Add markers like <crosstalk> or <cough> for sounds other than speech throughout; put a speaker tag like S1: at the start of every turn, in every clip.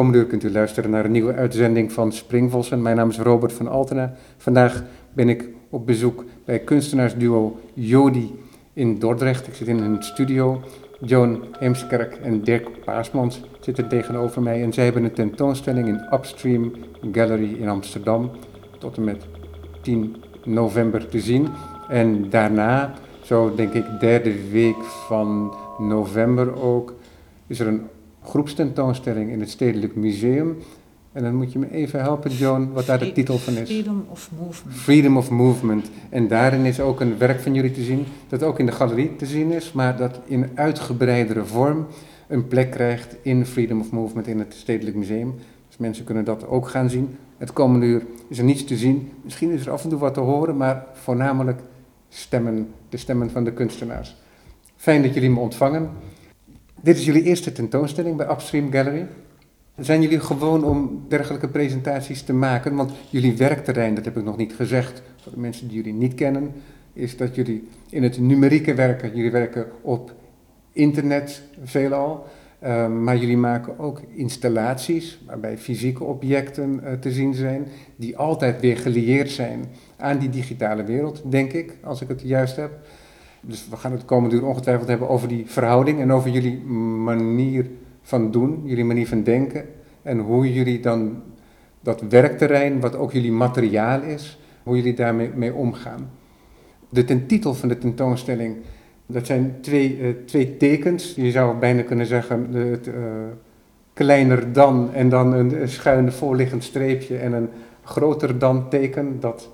S1: komende kunt u luisteren naar een nieuwe uitzending van Springvossen. Mijn naam is Robert van Altena. Vandaag ben ik op bezoek bij kunstenaarsduo Jodi in Dordrecht. Ik zit in hun studio. Joan Heemskerk en Dirk Paasmans zitten tegenover mij. En zij hebben een tentoonstelling in Upstream Gallery in Amsterdam. Tot en met 10 november te zien. En daarna, zo denk ik derde week van november ook, is er een groepstentoonstelling in het Stedelijk Museum. En dan moet je me even helpen, Joan, wat daar de titel van is.
S2: Freedom of Movement.
S1: Freedom of Movement. En daarin is ook een werk van jullie te zien, dat ook in de galerie te zien is, maar dat in uitgebreidere vorm een plek krijgt in Freedom of Movement in het Stedelijk Museum. Dus mensen kunnen dat ook gaan zien. Het komende uur is er niets te zien. Misschien is er af en toe wat te horen, maar voornamelijk stemmen, de stemmen van de kunstenaars. Fijn dat jullie me ontvangen. Dit is jullie eerste tentoonstelling bij Upstream Gallery. Zijn jullie gewoon om dergelijke presentaties te maken? Want jullie werkterrein, dat heb ik nog niet gezegd, voor de mensen die jullie niet kennen, is dat jullie in het numerieke werken. Jullie werken op internet veelal, uh, maar jullie maken ook installaties waarbij fysieke objecten uh, te zien zijn, die altijd weer gelieerd zijn aan die digitale wereld, denk ik, als ik het juist heb. Dus we gaan het komende uur ongetwijfeld hebben over die verhouding en over jullie manier van doen, jullie manier van denken en hoe jullie dan dat werkterrein, wat ook jullie materiaal is, hoe jullie daarmee mee omgaan. De ten titel van de tentoonstelling, dat zijn twee, uh, twee tekens. Je zou bijna kunnen zeggen het, uh, kleiner dan en dan een schuine voorliggend streepje en een groter dan teken dat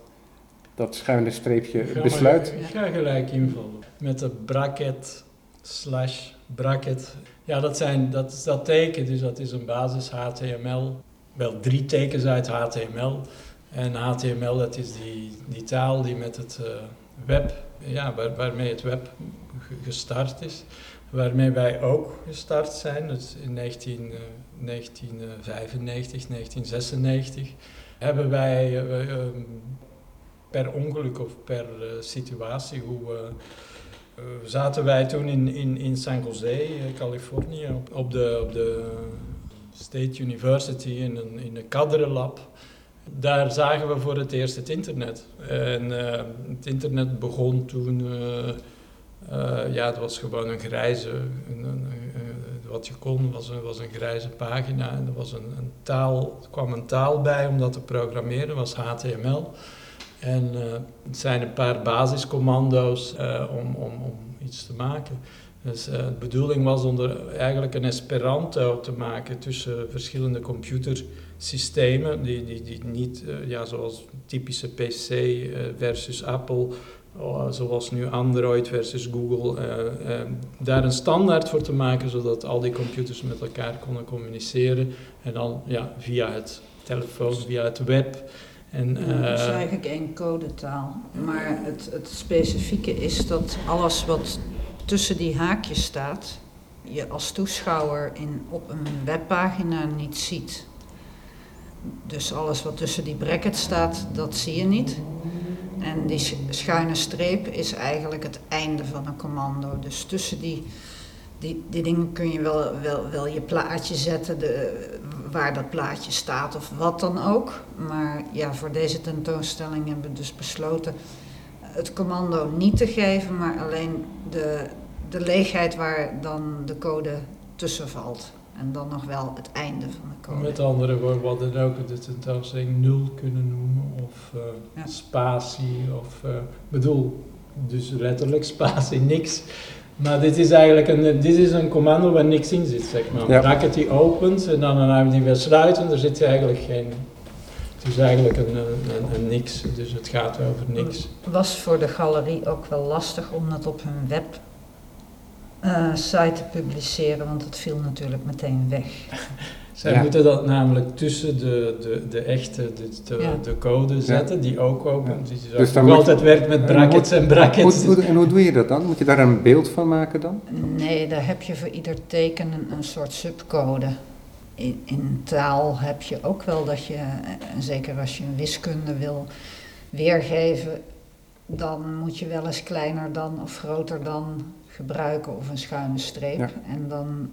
S1: dat schuine streepje
S3: ik
S1: besluit.
S3: Maar, ik ga gelijk invullen met de bracket slash bracket. Ja, dat, zijn, dat is dat teken, dus dat is een basis HTML. Wel drie tekens uit HTML. En HTML, dat is die, die taal die met het uh, web, ja, waar, waarmee het web gestart is. Waarmee wij ook gestart zijn, dus in 19, uh, 1995, 1996, hebben wij uh, per ongeluk of per uh, situatie. Hoe, uh, uh, zaten wij toen in, in, in San Jose, Californië, op, de, op de State University in een, in een kaderenlab. Daar zagen we voor het eerst het internet. En het internet begon toen, ja, het was gewoon een grijze, een, wat je kon was een, was een grijze pagina en er was een, een taal, er kwam een taal bij om dat te programmeren, was HTML. En uh, het zijn een paar basiscommando's uh, om, om, om iets te maken. Dus uh, de bedoeling was om er eigenlijk een Esperanto te maken tussen verschillende computersystemen, die, die, die niet, ja, zoals typische PC versus Apple, zoals nu Android versus Google, daar een standaard voor te maken, zodat al die computers met elkaar konden communiceren en dan ja, via het telefoon, via het web.
S2: En, uh, het is eigenlijk één codetaal. Maar het, het specifieke is dat alles wat tussen die haakjes staat, je als toeschouwer in, op een webpagina niet ziet. Dus alles wat tussen die brackets staat, dat zie je niet. En die schuine streep is eigenlijk het einde van een commando. Dus tussen die, die, die dingen kun je wel, wel, wel je plaatje zetten, de, waar dat plaatje staat of wat dan ook. Maar ja, voor deze tentoonstelling hebben we dus besloten het commando niet te geven, maar alleen de, de leegheid waar dan de code tussen valt. En dan nog wel het einde van de code.
S3: Met andere woorden, we hadden ook de tentoonstelling nul kunnen noemen, of uh, ja. spatie, of uh, bedoel, dus letterlijk spatie, niks. Maar dit is eigenlijk een, dit is een commando waar niks in zit, zeg maar. Ja. Bracket die opent en dan gaan we die weer sluiten, er zit eigenlijk geen... Het is eigenlijk een, een, een, niks, dus het gaat over niks.
S2: Het was voor de galerie ook wel lastig om dat op hun web eh, site te publiceren, want het viel natuurlijk meteen weg. <laughs>
S3: Zij
S1: Ja.
S3: moeten dat namelijk tussen de, de, de echte, de, de,
S2: Ja.
S3: de code zetten, die ook open.
S1: Ja.
S3: Die
S1: Dus
S3: dus
S1: dan je-
S3: altijd werkt met
S1: en
S3: brackets en brackets.
S1: Hoe, hoe- en hoe doe je dat dan? Moet je daar een beeld van maken dan?
S2: Nee, daar heb je voor ieder teken een, een soort subcode. In, in taal heb je ook wel dat je, en zeker als je een wiskunde wil weergeven, dan moet je wel eens kleiner dan of groter dan gebruiken of een schuine streep.
S1: Ja.
S2: En dan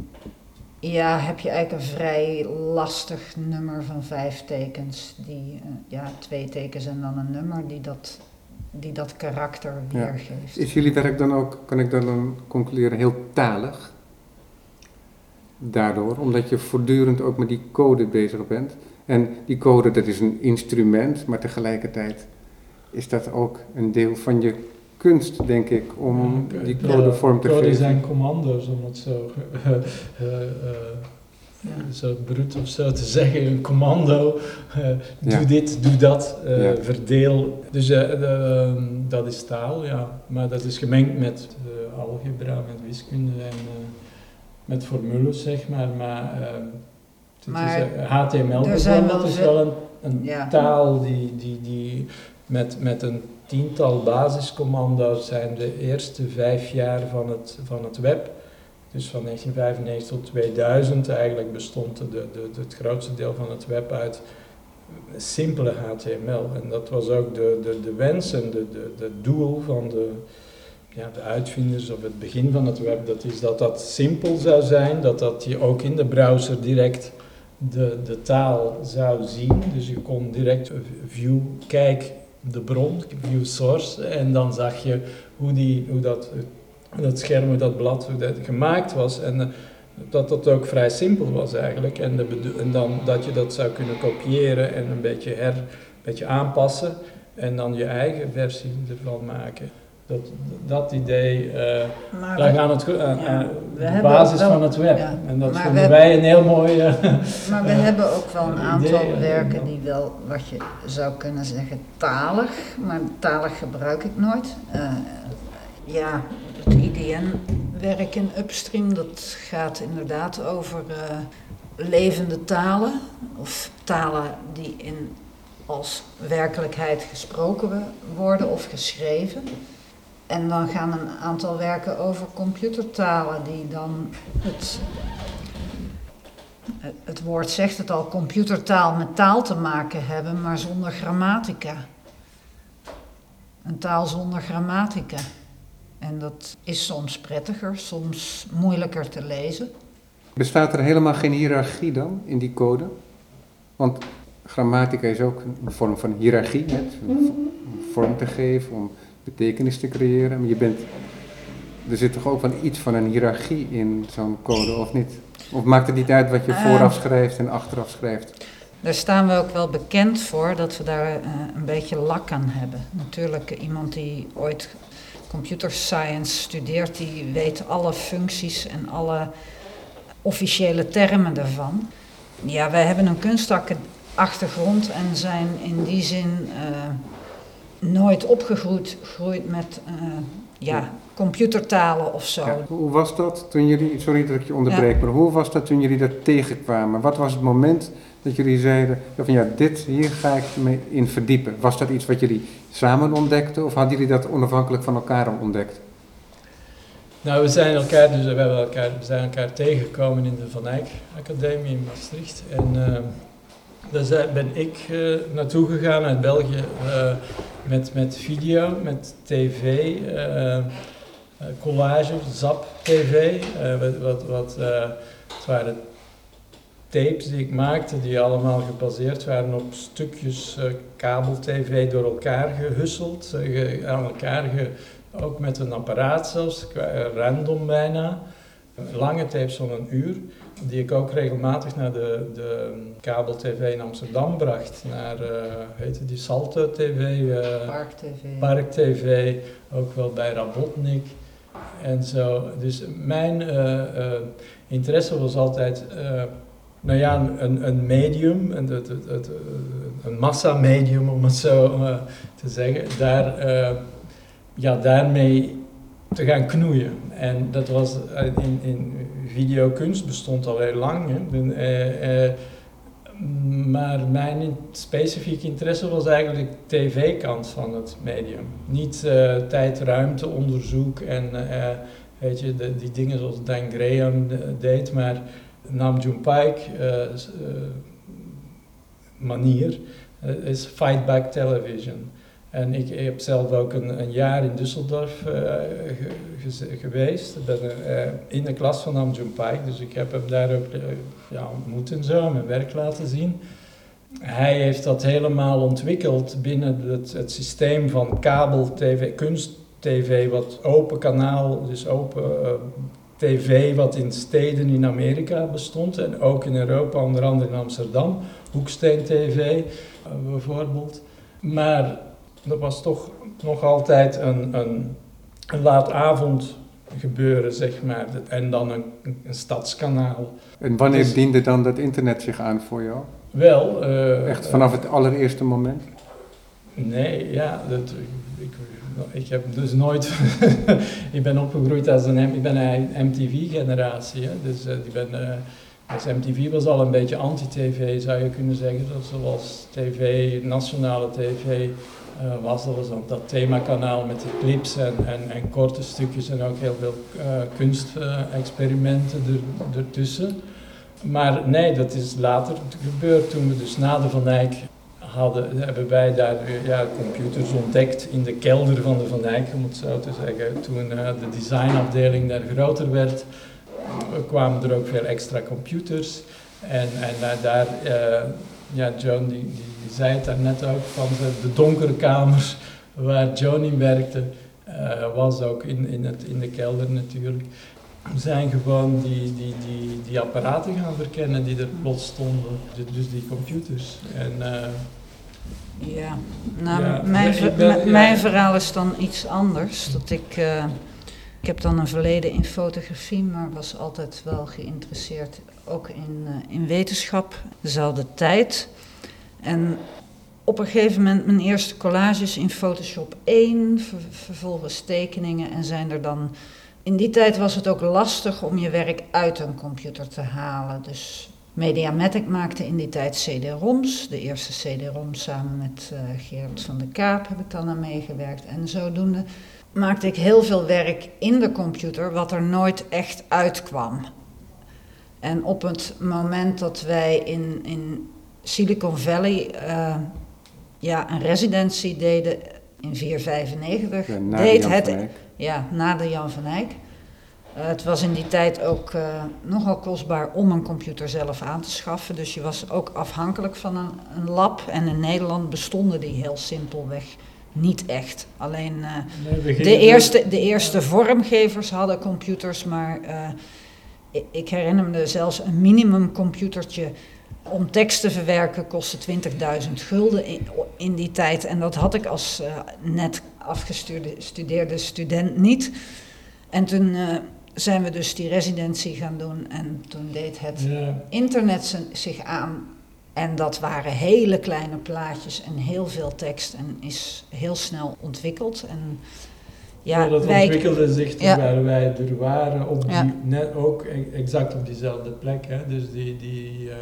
S2: ja, heb je eigenlijk een vrij lastig nummer van vijf tekens. Die, eh, ja, twee tekens en dan een nummer die dat, die dat karakter
S1: Ja.
S2: weergeeft.
S1: Is jullie werk dan ook, kan ik dan concluderen, heel talig? Daardoor, omdat je voortdurend ook met die code bezig bent. En die code, dat is een instrument, maar tegelijkertijd is dat ook een deel van je kunst, denk ik, om die
S3: ja,
S1: code vorm te
S3: code
S1: geven.
S3: zijn commando's, om het zo, <laughs> eh, eh, eh,
S2: Ja.
S3: zo bruut of zo te zeggen. Een commando, eh,
S1: Ja.
S3: doe dit, doe dat, eh,
S1: Ja.
S3: verdeel. Dus eh, ehm, dat is taal, ja. Maar dat is gemengd met eh, algebra, met wiskunde en eh, met formules, zeg maar. Maar, ehm, het
S2: Maar
S3: is, HTML
S2: er zijn
S3: bijvoorbeeld
S2: wel
S3: is wel een, een
S2: Ja.
S3: taal die, die, die met, met een tiental basiscommando's zijn de eerste vijf jaar van het, van het web. Dus van 1995 tot 2000 eigenlijk bestond de, de, het grootste deel van het web uit simpele HTML. En dat was ook de, de, de wens en de, de, de doel van de, ja, de uitvinders of het begin van het web. Dat is dat dat simpel zou zijn, dat dat je ook in de browser direct de, de taal zou zien. Dus je kon direct view, kijk de bron, view source, en dan zag je hoe, die, hoe dat, dat scherm, hoe dat blad, gemaakt was. En eh, dat dat ook vrij simpel was eigenlijk. En, en dan dat je dat zou kunnen kopiëren en een beetje, her, een beetje aanpassen en dan je eigen versie ervan maken. Dat, dat idee, eh
S2: Maar
S3: lag
S2: we-
S3: aan, het, gro- aan-
S2: ja,
S3: aan
S2: we
S3: de basis
S2: wel-
S3: van het web.
S2: ja,
S3: en dat vonden
S2: hebben-
S3: wij een heel mooi... eh, <laughs>
S2: Maar we
S3: Eh,
S2: hebben ook wel een aantal
S3: idee, eh,
S2: werken die wel, wat je zou kunnen zeggen, talig, maar talig gebruik ik nooit. Eh, ja, het IDN-werk in Upstream, dat gaat inderdaad over eh, levende talen, of talen die in, als werkelijkheid gesproken worden of geschreven. En dan gaan een aantal werken over computertalen die dan het het- woord zegt het al, computertaal met taal te maken hebben, maar zonder grammatica. Een taal zonder grammatica. En dat is soms prettiger, soms moeilijker te lezen.
S1: Bestaat er helemaal geen hiërarchie dan in die code? Want grammatica is ook een vorm van hiërarchie, hè? om vorm te geven, om betekenis te creëren. Maar je bent, er zit toch ook wel iets van een hiërarchie in zo'n code, of niet? Of maakt het niet uit wat je
S2: Eh.
S1: vooraf schrijft en achteraf schrijft?
S2: Daar staan we ook wel bekend voor dat we daar eh, een beetje lak aan hebben. Natuurlijk, eh, iemand die ooit computer science studeert, die weet alle functies en alle officiële termen daarvan. Ja, wij hebben een kunstachtergrond en zijn in die zin nooit opgegroeid groeid met eh, ja, computertalen of zo.
S1: Ja, hoe was dat toen jullie, sorry dat ik je onderbreek, maar hoe was dat toen jullie dat tegenkwamen? Wat was het moment dat jullie zeiden, van ja, dit, hier ga ik me in verdiepen? Was dat iets wat jullie samen ontdekten of hadden jullie dat onafhankelijk van elkaar ontdekt?
S3: Nou, we zijn elkaar, dus we, hebben elkaar, we zijn elkaar tegengekomen in de Van Eyck Academie in Maastricht. En eh, daar ben ik eh, naartoe gegaan uit België eh, met, met video, met tv, eh, collage, zap tv. wat, wat, het waren tapes die ik maakte die allemaal gebaseerd waren op stukjes kabel-tv door elkaar gehusseld, eh, ge- aan elkaar ook met een apparaat zelfs, random bijna. Lange tapes van een uur, die ik ook regelmatig naar de, de kabel-tv in Amsterdam bracht. Naar, eh heette die Salto TV, eh,
S2: Park TV.
S3: Park TV, ook wel bij Rabotnik en zo. Dus mijn eh, interesse was altijd, nou ja, een- een, een medium, een, eh, een massamedium om het zo te zeggen. Daar, ja, daarmee te gaan knoeien. En dat was in, in videokunst bestond al heel lang. Eh, eh, maar mijn specifieke interesse was eigenlijk de tv-kant van het medium. Niet uh, tijd, ruimte, onderzoek en weet je, de, die dingen zoals Dan Graham deed, maar Nam June Paik manier is fight back television. En ik, heb zelf ook een, een jaar in Düsseldorf uh, geweest. Ik ben uh, in de klas van Amjun Paik, dus ik heb hem daar ook uh, ja, ontmoet en zo, mijn werk laten zien. Hij heeft dat helemaal ontwikkeld binnen het, het systeem van kabel-tv, kunst-tv, wat open kanaal, dus open tv, wat in steden in Amerika bestond en ook in Europa, onder andere in Amsterdam, Hoeksteen TV bijvoorbeeld. Maar dat was toch nog altijd een, een, een laatavond gebeuren, zeg maar. En dan een, een stadskanaal.
S1: En wanneer dus, diende dan dat internet zich aan voor jou?
S3: Wel...
S1: Uh, Echt vanaf het allereerste moment?
S3: Nee, ja, dat, ik, ik heb dus nooit... <laughs> ik ben opgegroeid als een, ik ben een MTV-generatie, dus uh, ik ben... Uh, MTV was al een beetje anti-tv, zou je kunnen zeggen. Dat zoals tv, nationale tv, uh, was. Dat was dat themakanaal met de clips en, en, en, korte stukjes en ook heel veel uh, kunstexperimenten er, ertussen. Maar nee, dat is later gebeurd toen we dus na de Van Eyck hadden, hebben wij daar ja, computers ontdekt in de kelder van de Van Eyck, om het zo te zeggen. Toen de designafdeling daar groter werd, kwamen er ook veel extra computers. En, en daar, ja, Joan die, die zei het daarnet ook, van de, de donkere kamers waar Johnny werkte, uh, was ook in, in, het, in de kelder natuurlijk. We zijn gewoon die, die, die, die apparaten gaan verkennen die er plots stonden, dus die computers. En, uh,
S2: ja, nou, ja, mijn, ben, mijn verhaal is dan iets anders. Dat ik, uh, ik heb dan een verleden in fotografie, maar was altijd wel geïnteresseerd ook in, in wetenschap. Dezelfde tijd. En op een gegeven moment mijn eerste collages in Photoshop 1, vervolgens tekeningen en zijn er dan... In die tijd was het ook lastig om je werk uit een computer te halen. Dus Mediamatic maakte in die tijd CD-ROMs. De eerste CD-ROM samen met uh, Gerard van der Kaap heb ik dan aan meegewerkt. En zodoende maakte ik heel veel werk in de computer wat er nooit echt uitkwam. En op het moment dat wij in, in Silicon Valley uh, ja, een residentie deden in 495.
S1: Ja, deed het,
S2: ja, na de Jan van Eyck. Uh, het was in die tijd ook uh, nogal kostbaar om een computer zelf aan te schaffen. Dus je was ook afhankelijk van een, een lab. En in Nederland bestonden die heel simpelweg niet echt. Alleen uh, nee, de, eerste, de eerste vormgevers hadden computers, maar ik, ik herinner me zelfs een minimumcomputertje om tekst te verwerken kostte 20.000 gulden in, in, die tijd. En dat had ik als uh, net afgestudeerde student niet. En toen zijn we dus die residentie gaan doen. En toen deed het ja. internet zich aan. En dat waren hele kleine plaatjes en heel veel tekst. En is heel snel ontwikkeld. En,
S3: ja, dat wij, ontwikkelde zich terwijl ja. wij er waren, op die, ja. net ook e-, exact op diezelfde plek. Hè? Dus die, die uh,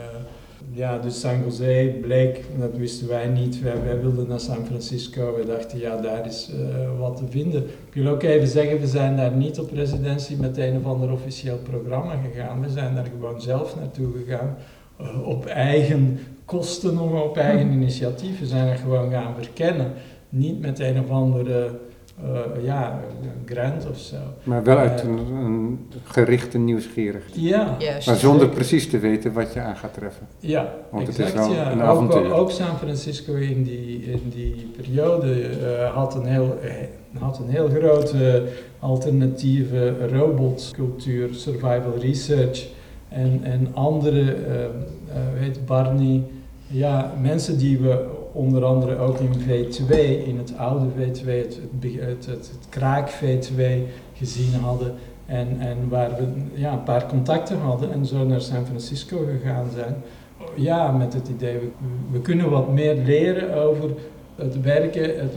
S3: ja, dus San Jose bleek, dat wisten wij niet, wij, wij wilden naar San Francisco. We dachten, ja, daar is uh, wat te vinden. Ik wil ook even zeggen, we zijn daar niet op residentie met een of ander officieel programma gegaan. We zijn daar gewoon zelf naartoe gegaan, op eigen kosten, nog op eigen hm. initiatief. We zijn er gewoon gaan verkennen. Niet met een of andere uh, ja, grant of zo.
S1: Maar wel uit een, een gerichte nieuwsgierigheid.
S3: Ja.
S1: Maar zonder precies te weten wat je aan gaat treffen.
S3: Ja,
S1: Want
S3: exact,
S1: het is wel
S3: ja.
S1: een avontuur.
S3: Ook, ook, San Francisco in die, in die periode uh, had, een heel, had een heel grote alternatieve robotcultuur, survival research en, en andere, weet Barney, ja, mensen die we onder andere ook in V2, in het oude V2, het, het, het, het kraak V2 gezien hadden. En, en waar we ja, een paar contacten hadden en zo naar San Francisco gegaan zijn. Ja, met het idee, we, we kunnen wat meer leren over het werken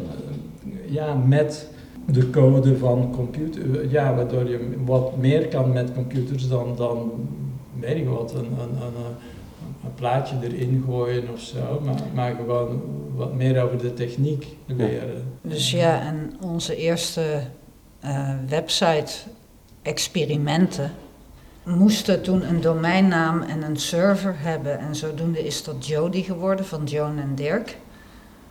S3: ja, met de code van computer, ja, waardoor je wat meer kan met computers dan, dan weet ik wat, een, een, een, een plaatje erin gooien of zo, maar, maar gewoon wat meer over de techniek leren.
S2: Dus ja, en onze eerste uh, website-experimenten moesten toen een domeinnaam en een server hebben. En zodoende is dat Jody geworden van Joan en Dirk.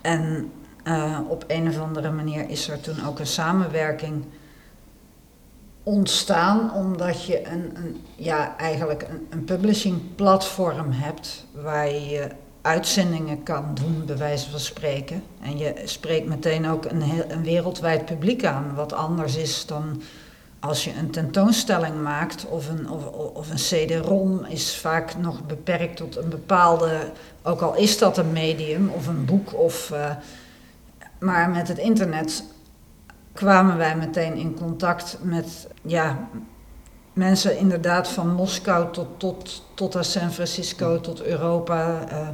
S2: En uh, op een of andere manier is er toen ook een samenwerking ontstaan, omdat je een, een ja, eigenlijk een, een publishing platform hebt waar je uitzendingen kan doen, bij wijze van spreken. En je spreekt meteen ook een, heel, een wereldwijd publiek aan, wat anders is dan als je een tentoonstelling maakt of een, of, of een CD-ROM is vaak nog beperkt tot een bepaalde, ook al is dat een medium of een boek of... Uh, maar met het internet kwamen wij meteen in contact met ja, mensen inderdaad van Moskou tot, tot, tot aan San Francisco, tot Europa. Uh.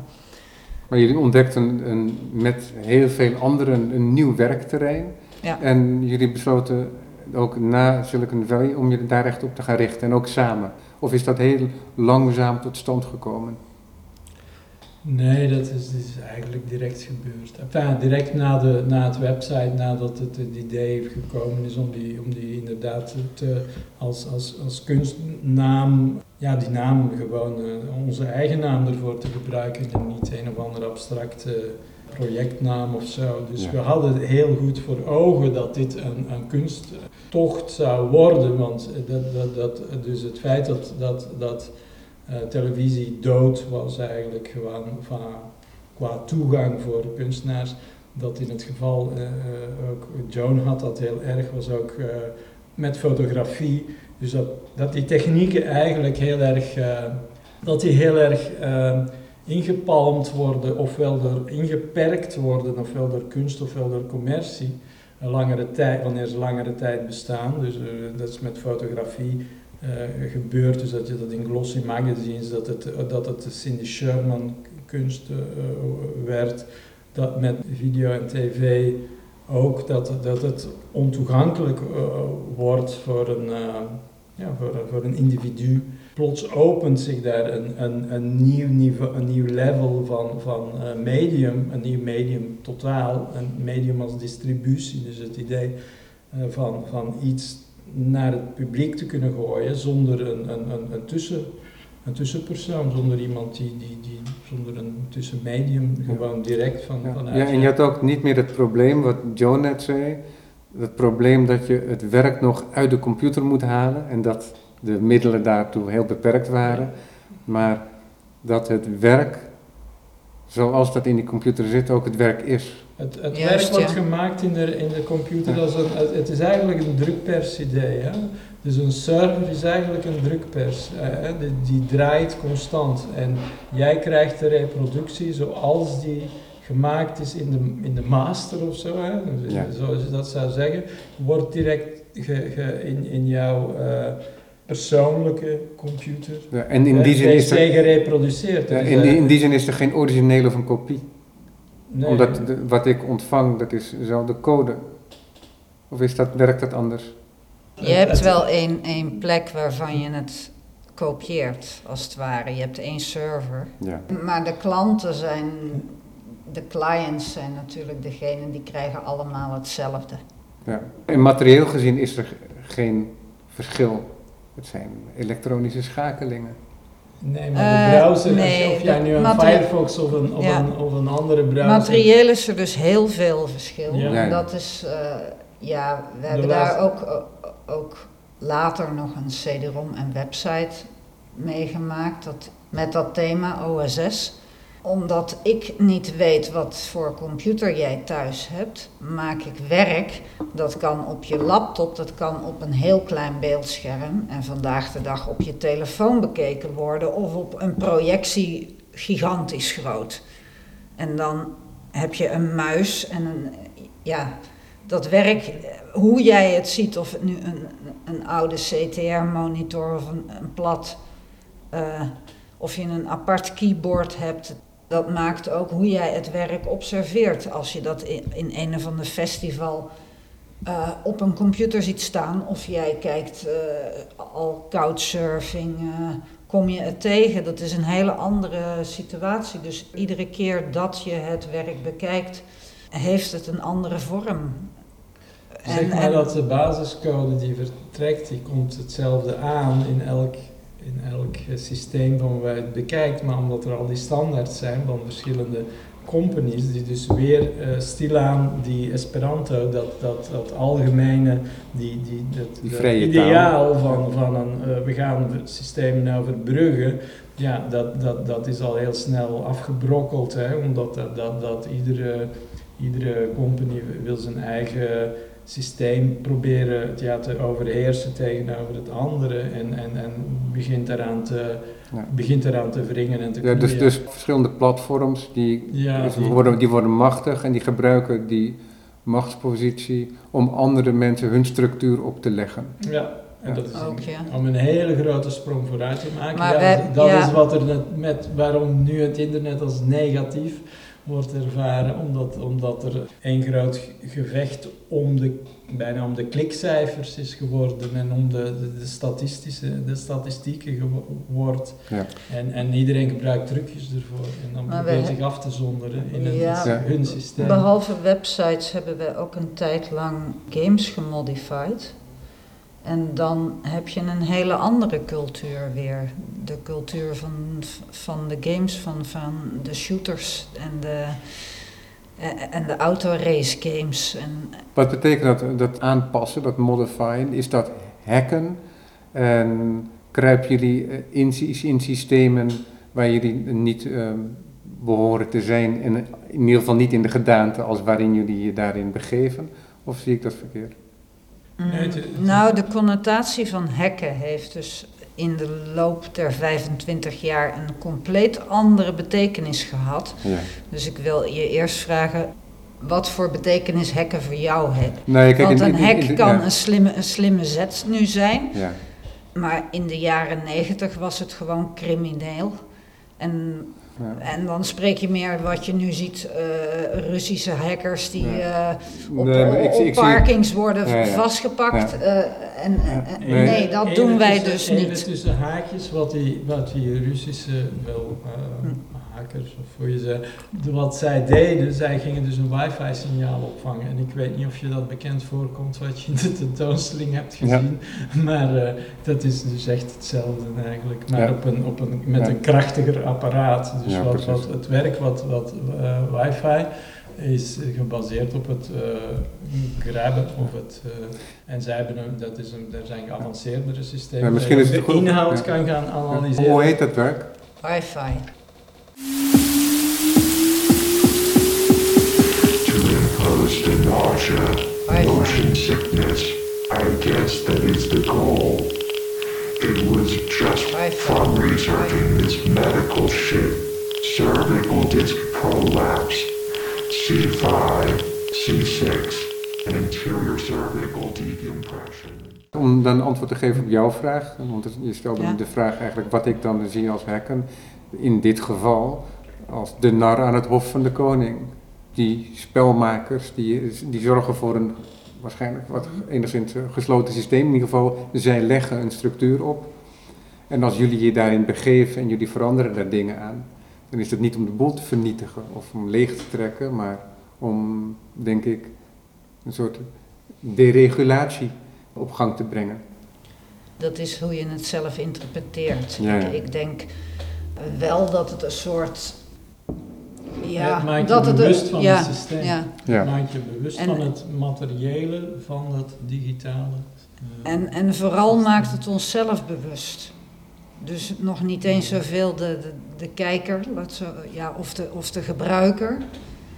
S1: Maar jullie ontdekten een, met heel veel anderen een nieuw werkterrein. Ja. En jullie besloten ook na Silicon Valley om je daar echt op te gaan richten en ook samen. Of is dat heel langzaam tot stand gekomen?
S3: Nee, dat is, is eigenlijk direct gebeurd. Enfin, direct na, de, na het website, nadat het, het idee gekomen is om die, om die inderdaad te, als, als, als kunstnaam, ja, die naam gewoon, uh, onze eigen naam ervoor te gebruiken en niet een of andere abstracte projectnaam of zo. Dus we hadden heel goed voor ogen dat dit een, een kunsttocht zou worden, want dat, dat, dat, dus het feit dat, dat, dat televisie dood was eigenlijk gewoon van, qua toegang voor kunstenaars. Dat in het geval uh, ook Joan had dat heel erg, was ook met fotografie. Dus dat, die technieken eigenlijk heel erg, dat die heel erg ingepalmd worden, ofwel ingeperkt worden, ofwel door kunst ofwel door commercie. Een langere tijd, wanneer ze langere tijd bestaan. Dus dat is met fotografie gebeurt. Dus dat je dat in glossy magazines, dat het, dat het Cindy Sherman kunst uh, werd, dat met video en tv ook, dat, dat het ontoegankelijk wordt voor een, ja, voor, voor een individu. Plots opent zich daar een, een, een, nieuw, niveau, een nieuw level van, van medium, een nieuw medium totaal, een medium als distributie. Dus het idee van, van iets naar het publiek te kunnen gooien zonder een, een, een, een, tussen, een tussenpersoon, zonder iemand die, die, die zonder een tussenmedium, gewoon direct van,
S1: ja.
S3: vanuit.
S1: Ja, en je had ook niet meer het probleem wat Joe net zei, het probleem dat je het werk nog uit de computer moet halen en dat de middelen daartoe heel beperkt waren, maar dat het werk zoals dat in die computer zit ook het werk is.
S3: Het, het werk wordt gemaakt in de, in de computer, ja. als een, het is eigenlijk een drukpersidee. Hè? Dus een server is eigenlijk een drukpers. Hè? Die, die, draait constant. En jij krijgt de reproductie zoals die gemaakt is in de, in de master of zo, hè? Ja. zoals je dat zou zeggen, wordt direct ge, ge, in, in jouw uh, persoonlijke computer
S1: ja, en in die zin is er,
S3: gereproduceerd.
S1: Ja, in, die, in die zin is er geen originele of een kopie. Nee. Omdat de, wat ik ontvang, dat is dezelfde code. Of is dat, werkt dat anders?
S2: Je hebt wel één, één plek waarvan je het kopieert, als het ware. Je hebt één server. Ja. Maar de klanten zijn, de clients zijn natuurlijk degene die krijgen allemaal hetzelfde.
S1: Ja. En materieel gezien is er geen verschil. Het zijn elektronische schakelingen.
S3: Nee, maar de browser, uh, nee, of jij nu een Firefox of een, of, ja. een, of een andere browser...
S2: Materieel is er dus heel veel verschil. Ja. En dat is, uh, ja, we hebben daar ook, ook later nog een CD-ROM en website meegemaakt dat, met dat thema OSS omdat ik niet weet wat voor computer jij thuis hebt, maak ik werk. Dat kan op je laptop, dat kan op een heel klein beeldscherm en vandaag de dag op je telefoon bekeken worden of op een projectie gigantisch groot. En dan heb je een muis en een, ja, dat werk, hoe jij het ziet, of het nu een, een oude CTR-monitor of een, plat, uh, of je een apart keyboard hebt, dat maakt ook hoe jij het werk observeert. Als je dat in, in een of ander festival eh, op een computer ziet staan of jij kijkt uh, al couchsurfing, uh, kom je het tegen. Dat is een hele andere situatie. Dus iedere keer dat je het werk bekijkt, heeft het een andere vorm.
S3: Zeg maar dat de basiscode die vertrekt, die komt hetzelfde aan in elk, in elk systeem van waar je het bekijkt, maar omdat er al die standaards zijn van verschillende companies die dus weer uh, stilaan die Esperanto, dat, dat, dat algemene, die, die, dat,
S1: die
S3: dat
S1: taal.
S3: ideaal van, van een, uh, we gaan het systeem nou verbruggen, ja, dat, dat, dat is al heel snel afgebrokkeld, hè, omdat dat, dat, dat iedere, iedere company wil zijn eigen systeem proberen ja, te overheersen tegenover het andere en, en, en begint eraan te, ja. begint eraan te wringen en te
S1: ja, dus, dus verschillende platforms die,
S3: ja,
S1: dus die, worden, die worden machtig en die gebruiken die machtspositie om andere mensen hun structuur op te leggen.
S3: Ja, en dat is
S2: Ook, ja.
S3: om een hele grote sprong vooruit te maken.
S2: Maar
S3: ja,
S2: wij-
S3: dat
S2: ja.
S3: is wat er net met, waarom nu het internet als negatief wordt ervaren, omdat, omdat er een groot gevecht om de, bijna om de klikcijfers is geworden en om de, de, de, statistische, de statistieken wordt.
S1: Ja.
S3: En, en iedereen gebruikt trucjes ervoor en dan
S2: Maar
S3: probeert
S2: wij-
S3: zich af te zonderen in een,
S2: Ja.
S1: Ja.
S3: hun systeem.
S2: Behalve websites hebben we ook een tijd lang games gemodified. En dan heb je een hele andere cultuur weer. De cultuur van, van de games, van, van de shooters en de, eh, en de autorace games. En
S1: Wat betekent dat, dat aanpassen, dat modifyen? Is dat hacken? En kruipen jullie eh, in, in systemen waar jullie niet ehm, behoren te zijn en in ieder geval niet in de gedaante als waarin jullie je daarin begeven? Of zie ik dat verkeerd?
S2: Mm,
S3: Nee, het- het-
S2: nou, de connotatie van hacken heeft dus in de loop der 25 jaar een compleet andere betekenis gehad.
S1: Ja.
S2: Dus ik wil je eerst vragen, wat voor betekenis hacken voor jou heeft?
S1: Nee, kijk,
S2: Want een
S1: in- in-
S2: hack
S1: in de-
S2: kan
S1: ja.
S2: een, slimme, een slimme zet nu zijn,
S1: Ja.
S2: maar in de jaren 90 was het gewoon crimineel. En,
S1: Ja.
S2: en dan spreek je meer wat je nu ziet, eh, Russische hackers die
S1: Ja.
S2: eh, op,
S1: Nee, maar ik-
S2: op
S1: ik zie-
S2: parkings worden
S1: Ja, ja.
S2: vastgepakt.
S1: Ja.
S2: eh, en, en- en-
S1: Nee.
S2: nee, dat
S3: Even
S2: doen wij
S3: tussen-
S2: dus
S3: even
S2: niet.
S3: tussen haakjes, wat die, wat die Russische wel, eh,
S2: Hm.
S3: Hackers, of hoe je ze, wat zij deden, zij gingen dus een wifi-signaal opvangen. En ik weet niet of je dat bekend voorkomt, wat je in de tentoonstelling hebt
S1: Ja.
S3: gezien. Maar eh, dat is dus echt hetzelfde eigenlijk, maar
S1: Ja.
S3: op een, op een, met
S1: Ja.
S3: een krachtiger apparaat. Dus
S1: Ja,
S3: wat, wat, het werk wat, wat eh, wifi is gebaseerd op het eh grabben of het... en zij hebben een, dat is een, er zijn geavanceerdere systemen.
S1: Ja, misschien
S3: waar
S1: is
S3: je
S1: het
S3: de
S1: goed-
S3: inhoud
S1: ja.
S3: kan gaan analyseren.
S1: Hoe heet dat werk?
S2: Wifi.
S1: Om dan antwoord te geven op jouw vraag, want je stelde
S2: Ja.
S1: me de vraag eigenlijk wat ik dan zie als hacken. In dit geval als de nar aan het hof van de koning. Die spelmakers, die, die zorgen voor een waarschijnlijk wat enigszins eh, gesloten systeem. In ieder geval, zij leggen een structuur op. En als jullie je daarin begeven en jullie veranderen daar dingen aan, dan is het niet om de boel te vernietigen of om leeg te trekken, maar om, denk ik, een soort deregulatie op gang te brengen.
S2: Dat is hoe je het zelf interpreteert.
S1: Ja,
S2: Ik, denk wel dat het een soort. Ja,
S3: het maakt
S2: dat
S3: je
S2: het
S3: bewust van
S2: ja,
S3: het systeem.
S2: Ja.
S1: Ja.
S3: Het maakt je bewust
S2: En-
S3: van het materiële, van het digitale. eh,
S2: En, en vooral maakt het onszelf bewust. Dus nog niet eens zoveel de, de, de kijker laat zo, ja, of, de, of de gebruiker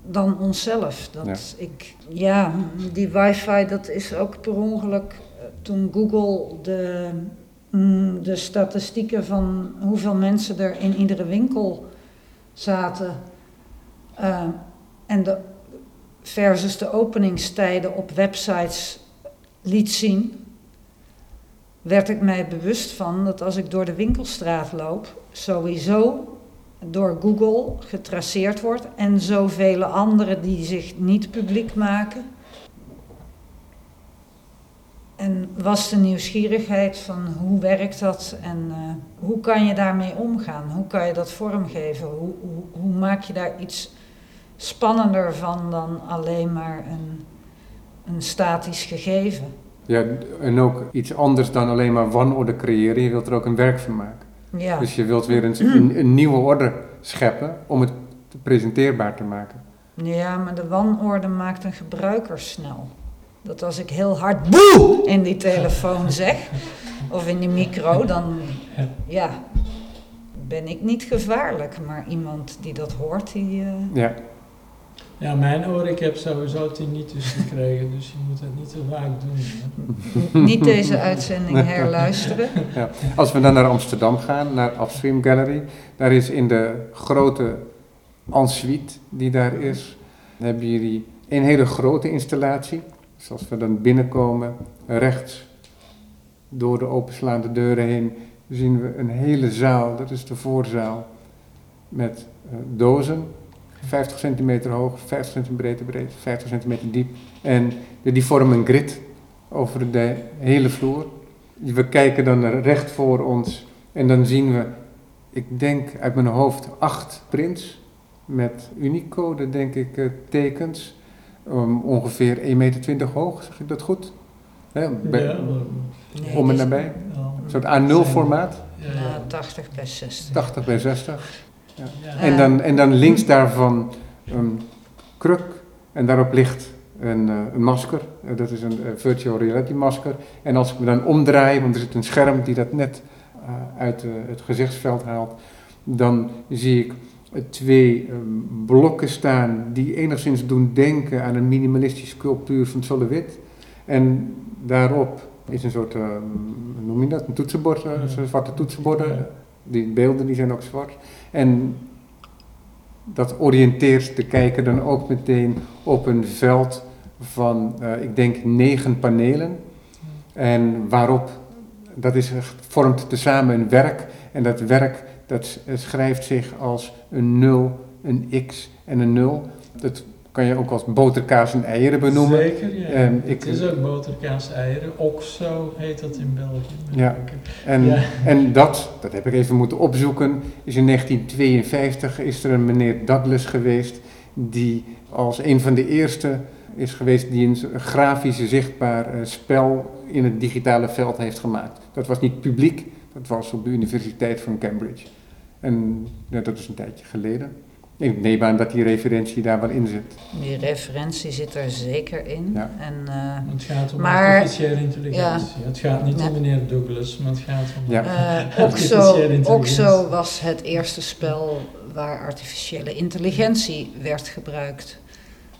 S2: dan onszelf. Dat
S1: Ja.
S2: Ik, ja, die wifi dat is ook per ongeluk eh, toen Google de, de statistieken van hoeveel mensen er in iedere winkel zaten eh, en de, versus de openingstijden op websites liet zien, werd ik mij bewust van dat als ik door de winkelstraat loop, sowieso door Google getraceerd wordt en zoveel anderen die zich niet publiek maken. Was de nieuwsgierigheid van hoe werkt dat en eh, hoe kan je daarmee omgaan? Hoe kan je dat vormgeven? Hoe, hoe, hoe maak je daar iets spannender van dan alleen maar een, een statisch gegeven?
S1: Ja, en ook iets anders dan alleen maar wanorde creëren. Je wilt er ook een werk van maken.
S2: Ja,
S1: Dus je wilt weer een, een, een nieuwe orde scheppen om het presenteerbaar te maken.
S2: ja maar de wanorde maakt een gebruiker snel. Dat als ik heel hard boe in die telefoon zeg, of in die micro, dan ja, ben ik niet gevaarlijk. Maar iemand die dat hoort, die... eh,
S1: Ja,
S3: Ja, mijn oor, ik heb sowieso tinnitus gekregen, dus je moet het niet te vaak doen. Hè.
S2: niet deze uitzending herluisteren.
S1: ja. Als we dan naar Amsterdam gaan, naar Upstream Gallery, daar is in de grote ensuite die daar is, hebben jullie een hele grote installatie. Dus als we dan binnenkomen, rechts door de openslaande deuren heen, zien we een hele zaal, dat is de voorzaal, met eh, dozen, 50 centimeter hoog, 50 centimeter breed, 50 centimeter diep. En die vormen een grid over de hele vloer. We kijken dan recht voor ons en dan zien we, ik denk uit mijn hoofd, acht prints met Unicode, denk ik, eh, tekens. Um, ongeveer 1,20 meter hoog, zeg ik dat goed? Hè, bij-
S3: Ja, maar-
S2: Nee,
S1: om en nabij.
S3: ja.
S1: Een soort A0-formaat,
S3: Ja, ja.
S2: Nou, 80 bij 60.
S1: 80 bij 60.
S3: Ja.
S1: En dan, en dan links daarvan een kruk en daarop ligt een, eh, een masker. Eh, dat is een eh, virtual reality masker. En als ik me dan omdraai, want er zit een scherm die dat net eh, uit het gezichtsveld haalt, dan zie ik twee eh, blokken staan die enigszins doen denken aan een minimalistische sculptuur van Solowit. En daarop is een soort, eh, hoe noem je dat, een toetsenbord, eh, zwarte toetsenborden. Die beelden die zijn ook zwart. En dat oriënteert de kijker dan ook meteen op een veld van, eh, ik denk, negen panelen. En waarop, dat is, vormt tezamen een werk. En dat werk, dat schrijft zich als een 0, een x en een 0. Dat kan je ook als boterkaas en eieren benoemen.
S3: Zeker, ja.
S1: Ehm, ik-
S3: het is ook boterkaas eieren. Oxo heet dat in België.
S1: Ja. En,
S3: Ja.
S1: en dat, dat heb ik even moeten opzoeken, is in 1952 is er een meneer Douglas geweest die als een van de eerste is geweest die een grafisch zichtbaar eh, spel in het digitale veld heeft gemaakt. Dat was niet publiek, dat was op de Universiteit van Cambridge. En ja, dat is een tijdje geleden. Ik neem aan dat die referentie daar wel in zit.
S2: Die referentie zit er zeker in.
S1: Ja.
S2: En, eh,
S3: Het gaat om
S2: Maar-
S3: artificiële intelligentie. Het gaat niet
S2: Nee.
S3: om meneer Douglas, maar het gaat om...
S1: Ja.
S2: eh, <laughs>
S3: Artificiële
S2: Oxo,
S3: intelligentie.
S2: Oxo was het eerste spel waar artificiële intelligentie werd gebruikt.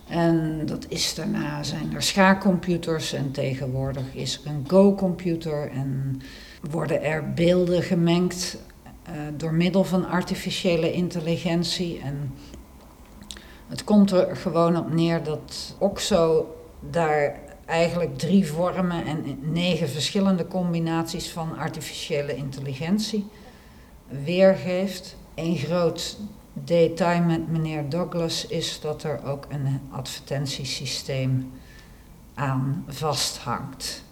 S2: En dat is daarna zijn er schaakcomputers en tegenwoordig is er een Go-computer en worden er beelden gemengd door middel van artificiële intelligentie. En het komt er gewoon op neer dat Oxo daar eigenlijk drie vormen en negen verschillende combinaties van artificiële intelligentie weergeeft. Een groot detail met meneer Douglas is dat er ook een advertentiesysteem aan vasthangt.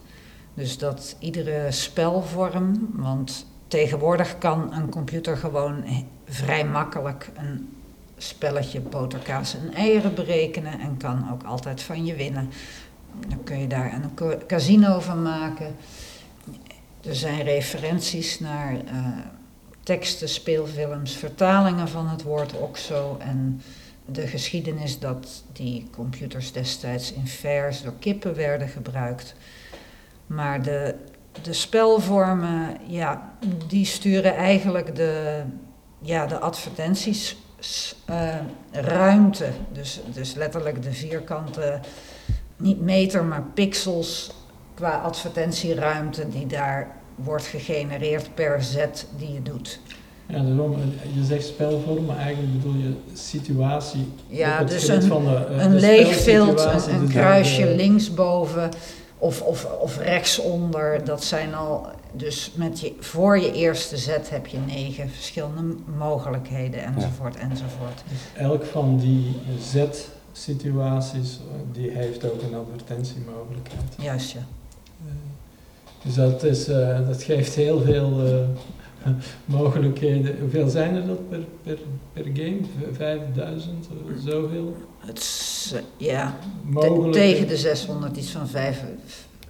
S2: Dus dat iedere spelvorm, want tegenwoordig kan een computer gewoon vrij makkelijk een spelletje boterkaas en eieren berekenen en kan ook altijd van je winnen. Dan kun je daar een ca- casino van maken. Er zijn referenties naar eh, teksten, speelfilms, vertalingen van het woord OXO en de geschiedenis dat die computers destijds in fairs door kippen werden gebruikt. Maar de, de spelvormen, ja, die sturen eigenlijk de, ja, de advertenties eh, ruimte. Dus, dus letterlijk de vierkante, niet meter, maar pixels qua advertentieruimte die daar wordt gegenereerd per zet die je doet.
S3: Ja, daarom, eh, je zegt spelvorm, maar eigenlijk bedoel je situatie.
S2: Ja,
S3: op het
S2: dus een-
S3: van de, eh,
S2: Een leeg veld, een, een
S3: dus
S2: kruisje linksboven of, of, of rechtsonder. Dat zijn al, dus met je, voor je eerste zet heb je negen verschillende mogelijkheden enzovoort enzovoort.
S3: Dus elk van die Z-situaties, eh, die heeft ook een advertentiemogelijkheid.
S2: Juist ja.
S3: Eh, Dus dat, is, eh, dat geeft heel veel <laughs> mogelijkheden. Hoeveel zijn er dat per, per, per game? V- 5000, of zoveel?
S2: Het eh, ja,
S3: Mogelijk.
S2: tegen de 600, iets van vijf-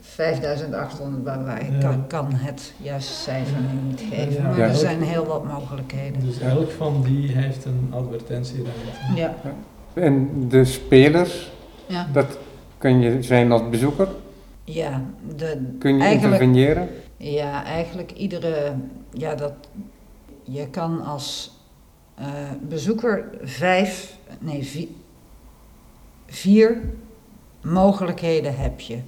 S2: 5800, waar wij
S3: Ja.
S2: kan, kan het juiste cijfer nu niet geven.
S3: Ja.
S2: Maar
S1: Ja.
S2: er zijn heel wat mogelijkheden.
S3: Dus elk van die heeft een advertentieruimte.
S2: Ja,
S1: En de spelers,
S2: ja.
S1: dat kun je zijn als bezoeker,
S2: ja, de,
S1: kun je
S2: Eigenlijk-
S1: interveneren.
S2: ja, eigenlijk iedere, ja, dat, je kan als eh, bezoeker vijf, nee, vi- vier mogelijkheden heb je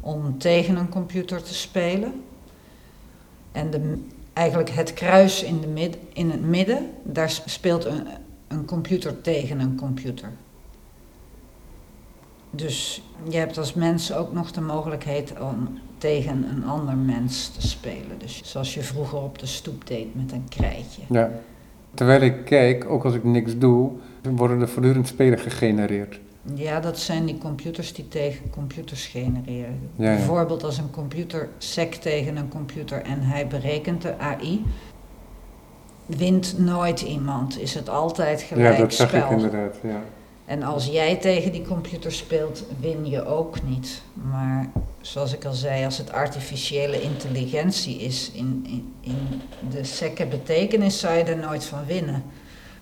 S2: om tegen een computer te spelen. En de, eigenlijk het kruis in, de mid, in het midden, daar speelt een, een computer tegen een computer. Dus je hebt als mens ook nog de mogelijkheid om tegen een ander mens te spelen. Dus zoals je vroeger op de stoep deed met een krijtje.
S1: Ja. Terwijl ik kijk, ook als ik niks doe, worden er voortdurend spelen gegenereerd.
S2: Ja, dat zijn die computers die tegen computers genereren.
S1: Ja, ja.
S2: Bijvoorbeeld als een computer sec tegen een computer en hij berekent de AI, wint nooit iemand. Is het altijd gelijk
S1: Ja, dat zag
S2: spel.
S1: ik inderdaad. Ja.
S2: En als jij tegen die computer speelt, win je ook niet. Maar zoals ik al zei, als het artificiële intelligentie is in, in, in de sekke betekenis, zou je er nooit van winnen.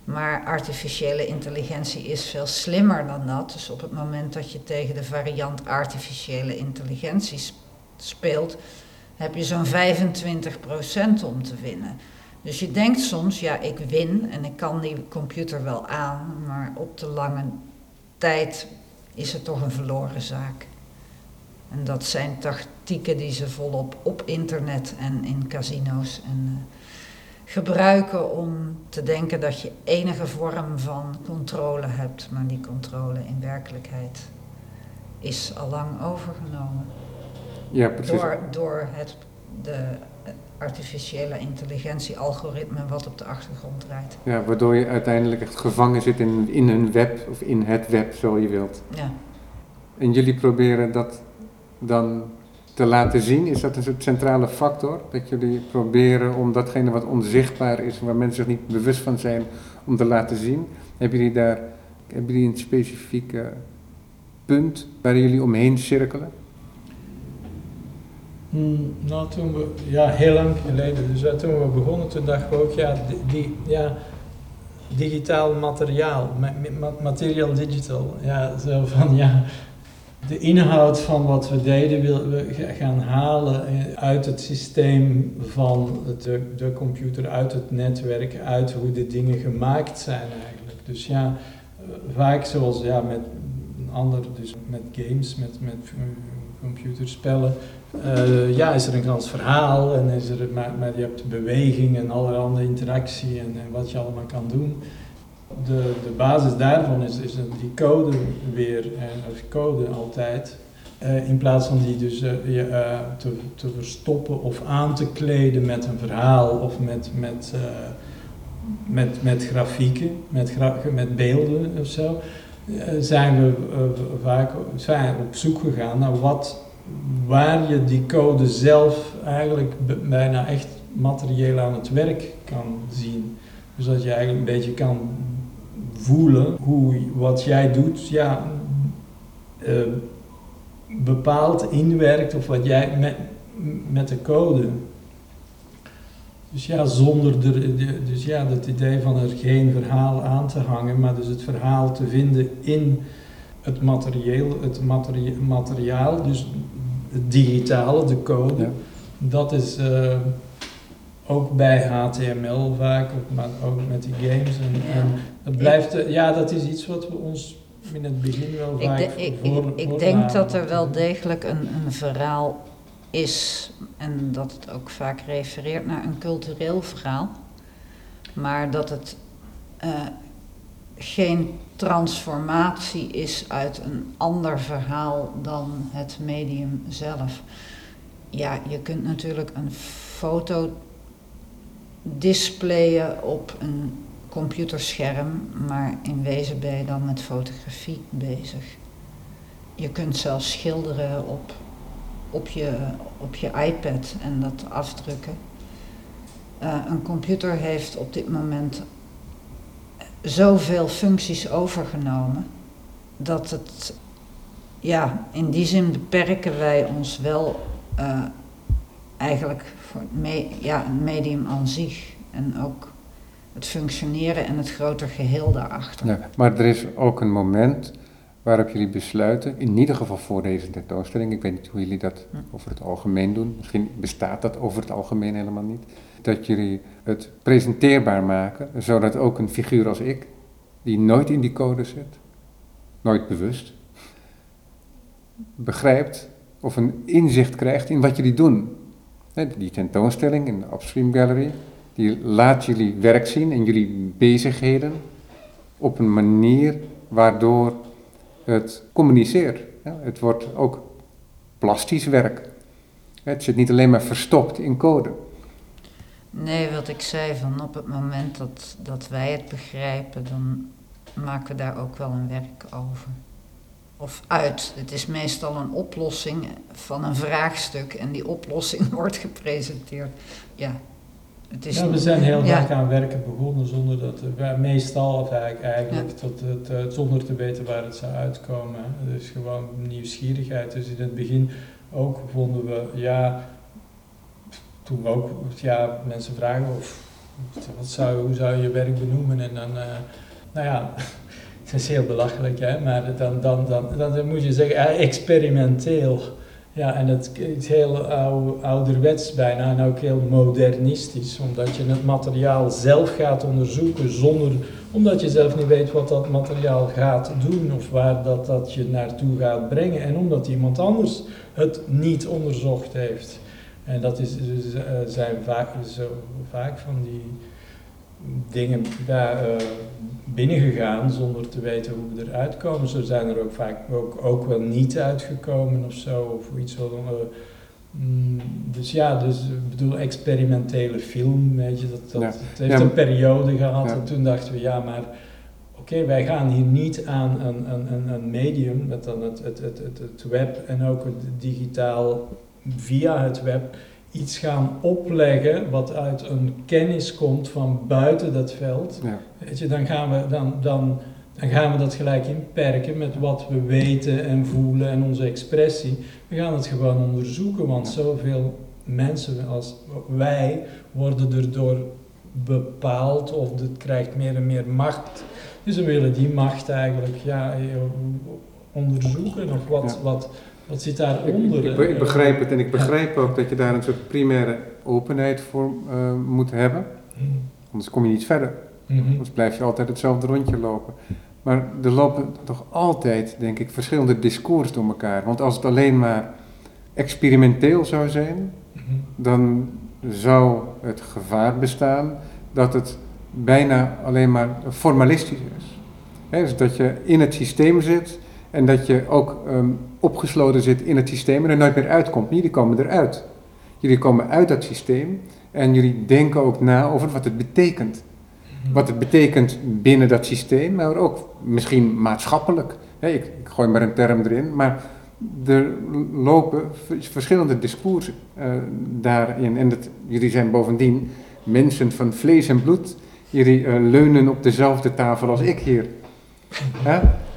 S2: Maar artificiële intelligentie is veel slimmer dan dat. Dus op het moment dat je tegen de variant artificiële intelligentie sp- speelt, heb je zo'n 25% om te winnen. Dus je denkt soms, ja, ik win en ik kan die computer wel aan, maar op de lange tijd is het toch een verloren zaak. En dat zijn tactieken die ze volop op internet en in casino's en, eh, gebruiken om te denken dat je enige vorm van controle hebt, maar die controle in werkelijkheid is allang overgenomen
S1: ja, precies.
S2: door, door het, de artificiële intelligentie-algoritme wat op de achtergrond draait.
S1: Ja, waardoor je uiteindelijk echt gevangen zit in, in een web, of in het web, zo je wilt.
S2: Ja.
S1: En jullie proberen dat dan te laten zien. Is dat een soort centrale factor? Dat jullie proberen om datgene wat onzichtbaar is, waar mensen zich niet bewust van zijn, om te laten zien? Hebben jullie daar hebben jullie een specifiek punt waar jullie omheen cirkelen?
S3: Hmm, nou, toen we, ja, heel lang geleden, dus eh, toen we begonnen, toen dachten we ook, ja, die, ja digitaal materiaal, ma- ma- material digital, ja, zo van, ja, de inhoud van wat we deden we ga- gaan halen eh, uit het systeem van de, de computer, uit het netwerk, uit hoe de dingen gemaakt zijn eigenlijk. Dus ja, eh, vaak zoals ja, met een ander, dus met games, met, met computerspellen, eh, ja, is er een gans verhaal en is er, maar, je hebt beweging en allerhande interactie en, en wat je allemaal kan doen. De, de basis daarvan is, is die code weer, eh, of code altijd. Eh, in plaats van die dus eh, je, eh, te, te verstoppen of aan te kleden met een verhaal of met, met, eh, met, met grafieken, met, met beelden of zo, eh, zijn we eh, vaak zijn op zoek gegaan naar wat, waar je die code zelf eigenlijk bijna echt materieel aan het werk kan zien. Dus dat je eigenlijk een beetje kan voelen hoe wat jij doet, ja, eh, bepaald inwerkt of wat jij met, met de code. Dus ja, zonder er, de- dus ja, dat idee van er geen verhaal aan te hangen, maar dus het verhaal te vinden in het materieel, het materiaal, dus het digitale, de code.
S1: Ja.
S3: Dat is eh, ook bij HTML vaak, ook- maar ook met die games. En,
S2: Ja.
S3: en het blijft, eh, ja, dat is iets wat we ons in het begin wel
S2: Ik,
S3: vaak
S2: de- ik, ik,
S3: voor-
S2: ik denk dat er wel degelijk een, een verhaal is en dat het ook vaak refereert naar een cultureel verhaal, maar dat het eh, geen transformatie is uit een ander verhaal dan het medium zelf. Ja, je kunt natuurlijk een foto displayen op een computerscherm, maar in wezen ben je dan met fotografie bezig. Je kunt zelfs schilderen op op je, op je iPad en dat afdrukken. Uh, een computer heeft op dit moment zoveel functies overgenomen dat het, ja, in die zin beperken wij ons wel uh, eigenlijk voor het me ja, medium aan zich en ook het functioneren en het groter geheel daarachter.
S1: Ja, maar er is ook een moment waarop jullie besluiten, in ieder geval voor deze tentoonstelling, ik weet niet hoe jullie dat hm. over het algemeen doen, misschien bestaat dat over het algemeen helemaal niet, dat jullie het presenteerbaar maken, zodat ook een figuur als ik, die nooit in die code zit, nooit bewust, begrijpt of een inzicht krijgt in wat jullie doen. Die tentoonstelling in de Upstream Gallery, die laat jullie werk zien en jullie bezigheden op een manier waardoor het communiceert. Het wordt ook plastisch werk. Het zit niet alleen maar verstopt in code.
S2: Nee, wat ik zei, van op het moment dat, dat wij het begrijpen, dan maken we daar ook wel een werk over. Of uit. Het is meestal een oplossing van een vraagstuk en die oplossing <laughs> wordt gepresenteerd. Ja,
S3: het is ja, we zijn heel vaak aan werken begonnen zonder dat, we, meestal of eigenlijk, eigenlijk tot het, uh, zonder te weten waar het zou uitkomen. Dus gewoon nieuwsgierigheid. Dus in het begin ook vonden we, ja, toen ook, ja, mensen vragen of, wat zou, hoe zou je werk benoemen en dan, uh, nou ja, <laughs> het is heel belachelijk hè, maar dan, dan, dan, dan, moet je zeggen, uh, experimenteel. Ja, en het is heel ouderwets bijna en ook heel modernistisch, omdat je het materiaal zelf gaat onderzoeken zonder, omdat je zelf niet weet wat dat materiaal gaat doen of waar dat, dat je naartoe gaat brengen en omdat iemand anders het niet onderzocht heeft. En dat is, dus, uh, zijn vaak, zo vaak van die dingen daar uh, binnengegaan zonder te weten hoe we eruit komen. Zo zijn er ook vaak ook, ook wel niet uitgekomen of zo, of iets wat. Uh, dus ja, dus ik bedoel, experimentele film, weet je, dat, dat het heeft een periode gehad en toen dachten we, ja, maar oké, wij gaan hier niet aan een, een, een medium, met dan het, het, het, het, het web en ook het digitaal via het web, iets gaan opleggen wat uit een kennis komt van buiten dat veld, ja. weet je, dan, gaan we, dan, dan, dan gaan we dat gelijk inperken met wat we weten en voelen en onze expressie. We gaan het gewoon onderzoeken, want zoveel mensen als wij worden erdoor bepaald of het krijgt meer en meer macht. Dus we willen die macht eigenlijk ja, onderzoeken of wat, wat, wat zit daaronder?
S1: Ik, ik, ik begrijp het en ik begrijp ook dat je daar een soort primaire openheid voor uh, moet hebben. Mhm. Anders kom je niet verder. Mm Anders blijf je altijd hetzelfde rondje lopen. Maar er lopen toch altijd, denk ik, verschillende discours door elkaar. Want als het alleen maar experimenteel zou zijn, mhm. dan zou het gevaar bestaan dat het bijna alleen maar formalistisch is. dus dat je in het systeem zit en dat je ook um, opgesloten zit in het systeem en er nooit meer uitkomt. Jullie komen eruit. Jullie komen uit dat systeem en jullie denken ook na over wat het betekent. Wat het betekent binnen dat systeem, maar ook misschien maatschappelijk. ik, gooi maar een term erin, maar er lopen verschillende discoursen uh, daarin. En jullie zijn bovendien mensen van vlees en bloed. Jullie uh, leunen op dezelfde tafel als ik hier.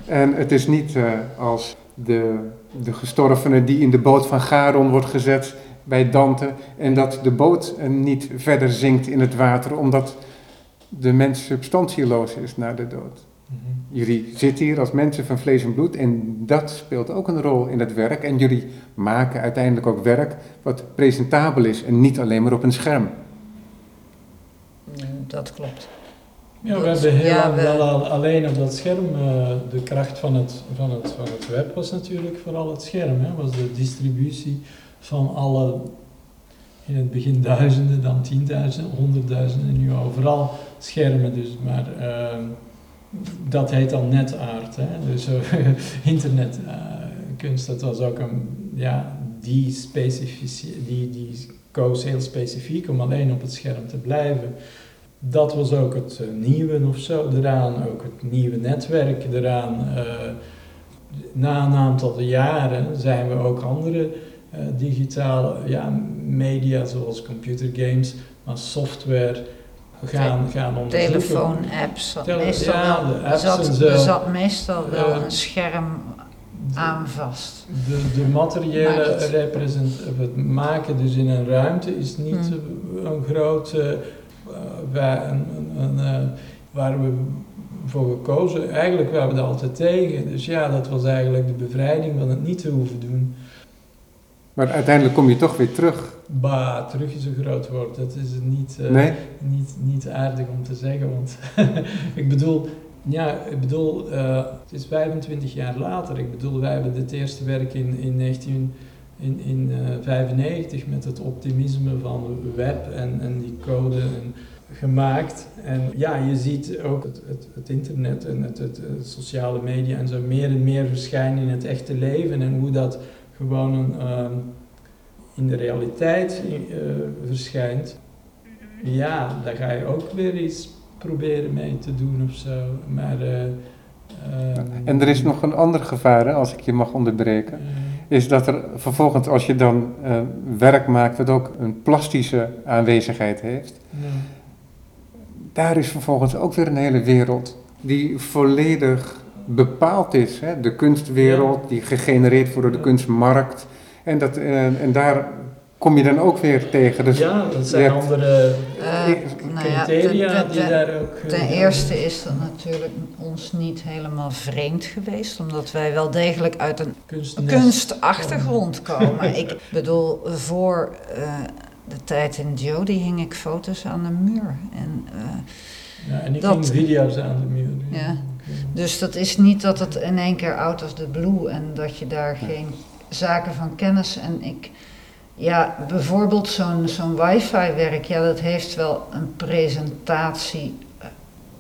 S1: En het is niet uh, als de, de gestorvene die in de boot van Charon wordt gezet bij Dante en dat de boot niet verder zinkt in het water omdat de mens substantieloos is na de dood. Mhm. Jullie zitten hier als mensen van vlees en bloed en dat speelt ook een rol in het werk. En jullie maken uiteindelijk ook werk wat presentabel is en niet alleen maar op een scherm.
S2: Dat klopt.
S3: Ja, we hebben heel wel alleen op dat scherm, uh, de kracht van het, van, het, van het web was natuurlijk vooral het scherm. Hè, was de distributie van alle, in het begin duizenden, dan tienduizenden, honderdduizenden, en nu overal schermen. Dus, maar uh, dat heet dan netaard. Hè, dus <laughs> uh, internetkunst, dat was ook een, ja, die, specifici die, die koos heel specifiek om alleen op het scherm te blijven dat was ook het uh, nieuwe of zo eraan, ook het nieuwe netwerk eraan. Uh, na een aantal jaren zijn we ook andere eh, digitale ja, media zoals computergames, maar software gaan, gaan onderzoeken.
S2: Telefoon-apps.
S3: Tele-
S2: meestal
S3: ja,
S2: wel-
S3: de apps
S2: zat,
S3: en zo.
S2: er zat meestal wel
S3: Eh,
S2: een scherm aan vast.
S3: De, de materiële
S2: het.
S3: represent, het maken dus in een ruimte is niet
S2: Hmm.
S3: een grote eh, wij- een, een, een, eh, waar we voor gekozen. Eigenlijk waren we er altijd tegen. Dus ja, dat was eigenlijk de bevrijding van het niet te hoeven doen.
S1: Maar uiteindelijk kom je toch weer terug.
S3: Bah, terug is een groot woord. Dat is niet, eh,
S1: Nee?
S3: niet, niet aardig om te zeggen. Want <laughs> ik bedoel, ja, ik bedoel, eh, het is 25 jaar later. Ik bedoel, wij hebben dit eerste werk in, in 19 in, in eh, 95 met het optimisme van web en, en die code en, gemaakt. En ja, je ziet ook het, het, het internet en het, het, het sociale media en zo meer en meer verschijnen in het echte leven en hoe dat gewoon een, ehm, in de realiteit eh, verschijnt. Ja, daar ga je ook weer iets proberen mee te doen of zo. Maar, eh, ehm,
S1: En er is nog een ander gevaar, hè, als ik je mag onderbreken. Is dat er vervolgens, als je dan eh, werk maakt dat ook een plastische aanwezigheid heeft,
S3: ja.
S1: daar is vervolgens ook weer een hele wereld die volledig bepaald is. Hè? De kunstwereld, die gegenereerd wordt door de kunstmarkt. En, dat, eh, en daar kom je dan ook weer tegen. Dus
S3: ja, dat zijn
S1: hebt-
S3: andere
S2: Eh,
S1: ik-
S2: nou ja,
S3: criteria
S2: ten- ten-
S3: die
S2: ten-
S3: daar ook... eh,
S2: Ten eerste is dat natuurlijk ons niet helemaal vreemd geweest, omdat wij wel degelijk uit een
S3: kunstnest.
S2: kunstachtergrond komen. ik bedoel, voor eh, de tijd in Jody hing ik foto's aan de muur. En, eh,
S3: Ja, en ik
S2: dat-
S3: ging video's aan de muur.
S2: Ja. dus dat is niet dat het in één keer out of the blue en dat je daar geen zaken van kennis en ik. Ja, bijvoorbeeld zo'n zo'n wifi-werk, ja, dat heeft wel een presentatie eh,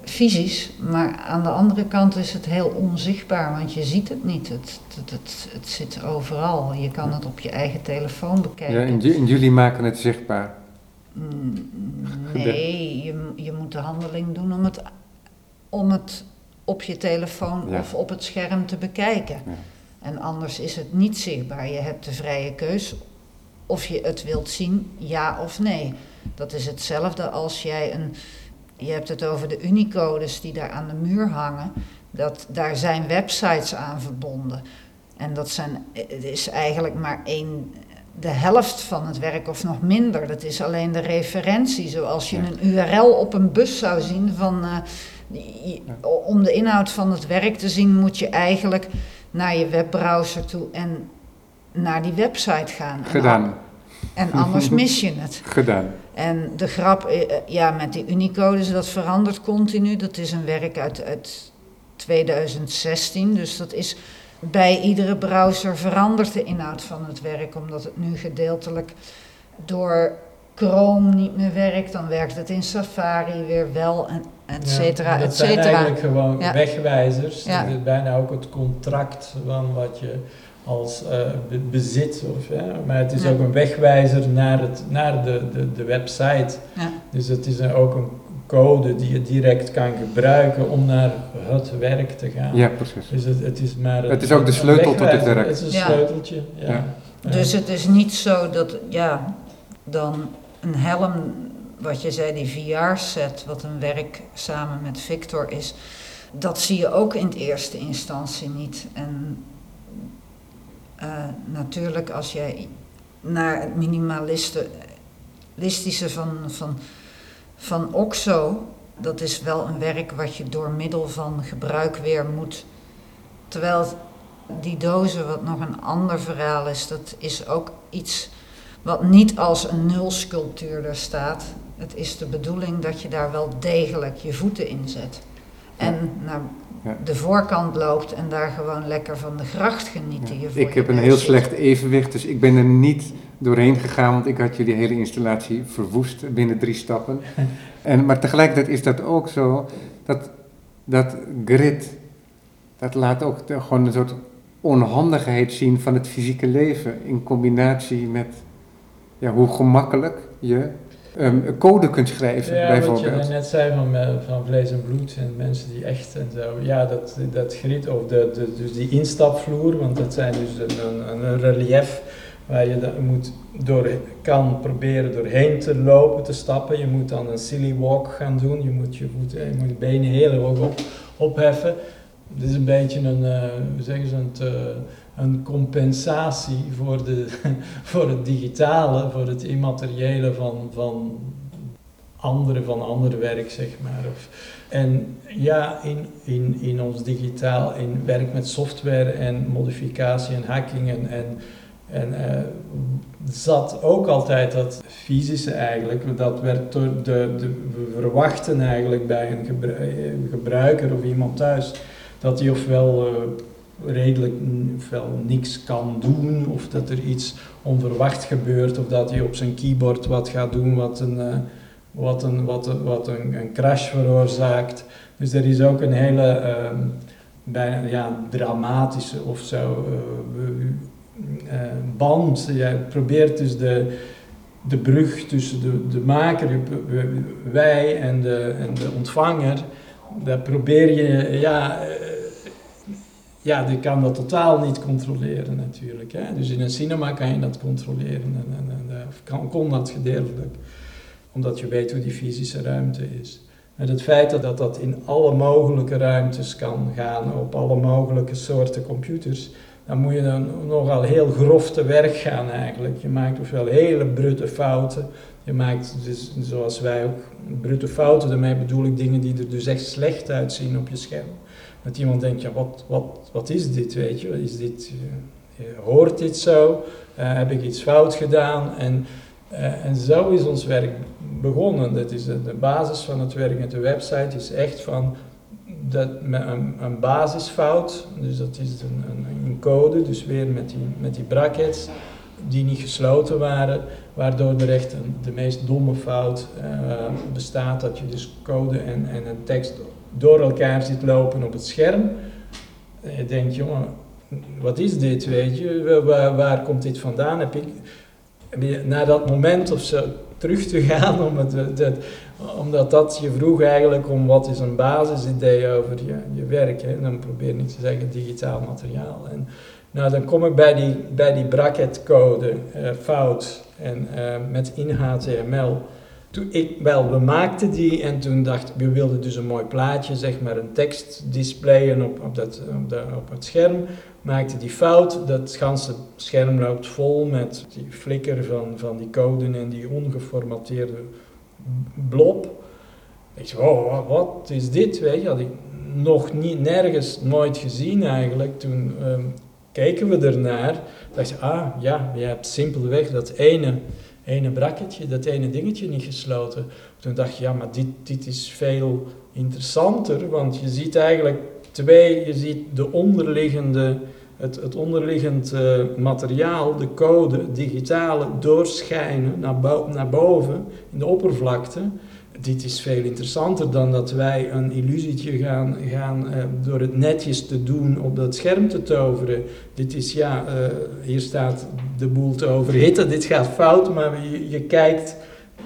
S2: fysisch, maar aan de andere kant is het heel onzichtbaar, want je ziet het niet. Het, het, het, het zit overal. Je kan het op je eigen telefoon bekijken.
S1: ja, en, ju- en jullie maken het zichtbaar.
S2: Mm, <laughs> Nee, je, je moet de handeling doen om het, om het op je telefoon
S1: Ja.
S2: of op het scherm te bekijken.
S1: Ja.
S2: En anders is het niet zichtbaar. Je hebt de vrije keus of je het wilt zien, ja of nee. Dat is hetzelfde als jij een. Je hebt het over de Unicodes die daar aan de muur hangen. Dat, daar zijn websites aan verbonden. En dat zijn, het is eigenlijk maar één, de helft van het werk of nog minder. Dat is alleen de referentie. Zoals je een URL op een bus zou zien van. eh, om de inhoud van het werk te zien, moet je eigenlijk naar je webbrowser toe en naar die website gaan. En
S1: Gedaan.
S2: an- En anders <laughs> mis je het.
S1: Gedaan.
S2: En de grap, eh, eh, ja, met die Unicodes, dat verandert continu. Dat is een werk uit, uit 2016. Dus dat is bij iedere browser verandert de inhoud van het werk, omdat het nu gedeeltelijk door Chrome niet meer werkt. Dan werkt het in Safari weer wel, en et cetera,
S3: Ja, dat
S2: et
S3: zijn
S2: cetera.
S3: eigenlijk gewoon
S2: Ja.
S3: wegwijzers.
S2: Ja.
S3: Dat is bijna ook het contract van wat je als eh, be- bezit. Of, hè. Maar het is
S2: Ja.
S3: ook een wegwijzer naar, het, naar de, de, de website.
S2: Ja.
S3: Dus het is een- ook een code die je direct kan gebruiken om naar het werk te gaan.
S1: Ja, precies.
S3: Dus het, het is maar
S1: Het is ook de sleutel tot het werk.
S3: Het is een
S2: Ja.
S3: sleuteltje. Ja.
S2: Dus het is niet zo dat, ja, dan een helm, wat je zei, die VR-set, wat een werk samen met Victor is, dat zie je ook in het eerste instantie niet. En natuurlijk, als jij naar het minimalistische van, van, van OXO, dat is wel een werk wat je door middel van gebruik weer moet. Terwijl die dozen, wat nog een ander verhaal is, dat is ook iets wat niet als een nulsculptuur er staat. Het is de bedoeling dat je daar wel degelijk je voeten in zet. En naar
S1: Ja.
S2: de voorkant loopt en daar gewoon lekker van de gracht geniet die je voor
S1: Ik heb een heel
S2: zit.
S1: slecht evenwicht, dus ik ben er niet doorheen gegaan, want ik had jullie hele installatie verwoest binnen drie stappen. <laughs> En, maar tegelijkertijd is dat ook zo, dat, dat grid, dat laat ook de- gewoon een soort onhandigheid zien van het fysieke leven in combinatie met ja, hoe gemakkelijk je ehm, code kunt schrijven,
S3: Ja, wat je
S1: bijvoorbeeld.
S3: net zei van, eh, van vlees en bloed en mensen die echt en zo. Ja, dat, dat grid of de, de, dus die instapvloer, want dat zijn dus een, een, een relief waar je da- moet door, kan proberen doorheen te lopen, te stappen. Je moet dan een silly walk gaan doen. Je moet je, voeten, je moet je benen heel hoog op, opheffen. Dit is een beetje een, hoe zeggen ze eh, een compensatie voor, de, <laughs> voor het digitale, voor het immateriële van, van andere, van ander werk, zeg maar. En ja, in, in, in ons digitaal, in werk met software en modificatie en hacking en, en, eh, zat ook altijd dat fysische eigenlijk, dat werd door de, de, we verwachten eigenlijk bij een gebru- gebruiker of iemand thuis, dat hij ofwel eh, redelijk ofwel niks kan doen, of dat er iets onverwacht gebeurt, of dat hij op zijn keyboard wat gaat doen wat een, eh, wat een, wat een, wat een, een crash veroorzaakt. Dus er is ook een hele ehm, bijna ja, dramatische of zo eh, band. Je probeert dus de, de brug tussen de, de maker, wij en de, en de ontvanger, daar probeer je, ja, ja, die kan dat totaal niet controleren natuurlijk. Hè? Dus in een cinema kan je dat controleren en, en, en eh, kan, kon dat gedeeltelijk, omdat je weet hoe die fysische ruimte is. Met het feit dat- dat in alle mogelijke ruimtes kan gaan, op alle mogelijke soorten computers, dan moet je dan nogal heel grof te werk gaan eigenlijk. Je maakt ofwel hele brute fouten, je maakt dus, zoals wij ook, brute fouten, daarmee bedoel ik dingen die er dus echt slecht uitzien op je scherm. Dat iemand denkt, ja, wat, wat, wat is dit, weet je? Is dit, eh, eh, hoort dit zo? Eh, heb ik iets fout gedaan? En, en zo is ons werk begonnen. Dat is de, basis van het werk met de website is echt van dat, een, een basisfout, dus dat is een, een, een code, dus weer met die, met die brackets die niet gesloten waren, waardoor er echt de meest domme fout bestaat, dat je dus code en, en een tekst door elkaar ziet lopen op het scherm. En je denkt, jongen, wat is dit, weet je, waar, waar komt dit vandaan? Heb ik, heb je naar dat moment of zo terug te gaan, om het, dat, omdat dat je vroeg eigenlijk om wat is een basisidee over je, je werk. Hè? Dan probeer ik te zeggen digitaal materiaal. En nou, dan kom ik bij die, bij die bracketcode eh, fout en eh, met in HTML. Toen ik, wel, we maakten die en toen dacht we wilden dus een mooi plaatje, zeg maar een tekst displayen op, op, dat, op, de, op het scherm. Maakte die fout, dat ganse scherm loopt vol met die flikker van, van die code en die ongeformateerde blob. Ik zei, oh, wat, wat is dit? Weet je, had ik nog niet, nergens nooit gezien eigenlijk. Toen ehm, keken we ernaar. dacht ik, ah ja, je hebt simpelweg dat ene, ene brakketje, dat ene dingetje niet gesloten. Toen dacht je, ja, maar dit, dit is veel interessanter, want je ziet eigenlijk twee, je ziet de onderliggende, het, het onderliggend eh, materiaal, de code, digitale, doorschijnen naar, naar boven in de oppervlakte. Dit is veel interessanter dan dat wij een illusietje gaan, gaan eh, door het netjes te doen op dat scherm te toveren. Dit is ja, eh, hier staat de boel te overhitten, dit gaat fout, maar je, kijkt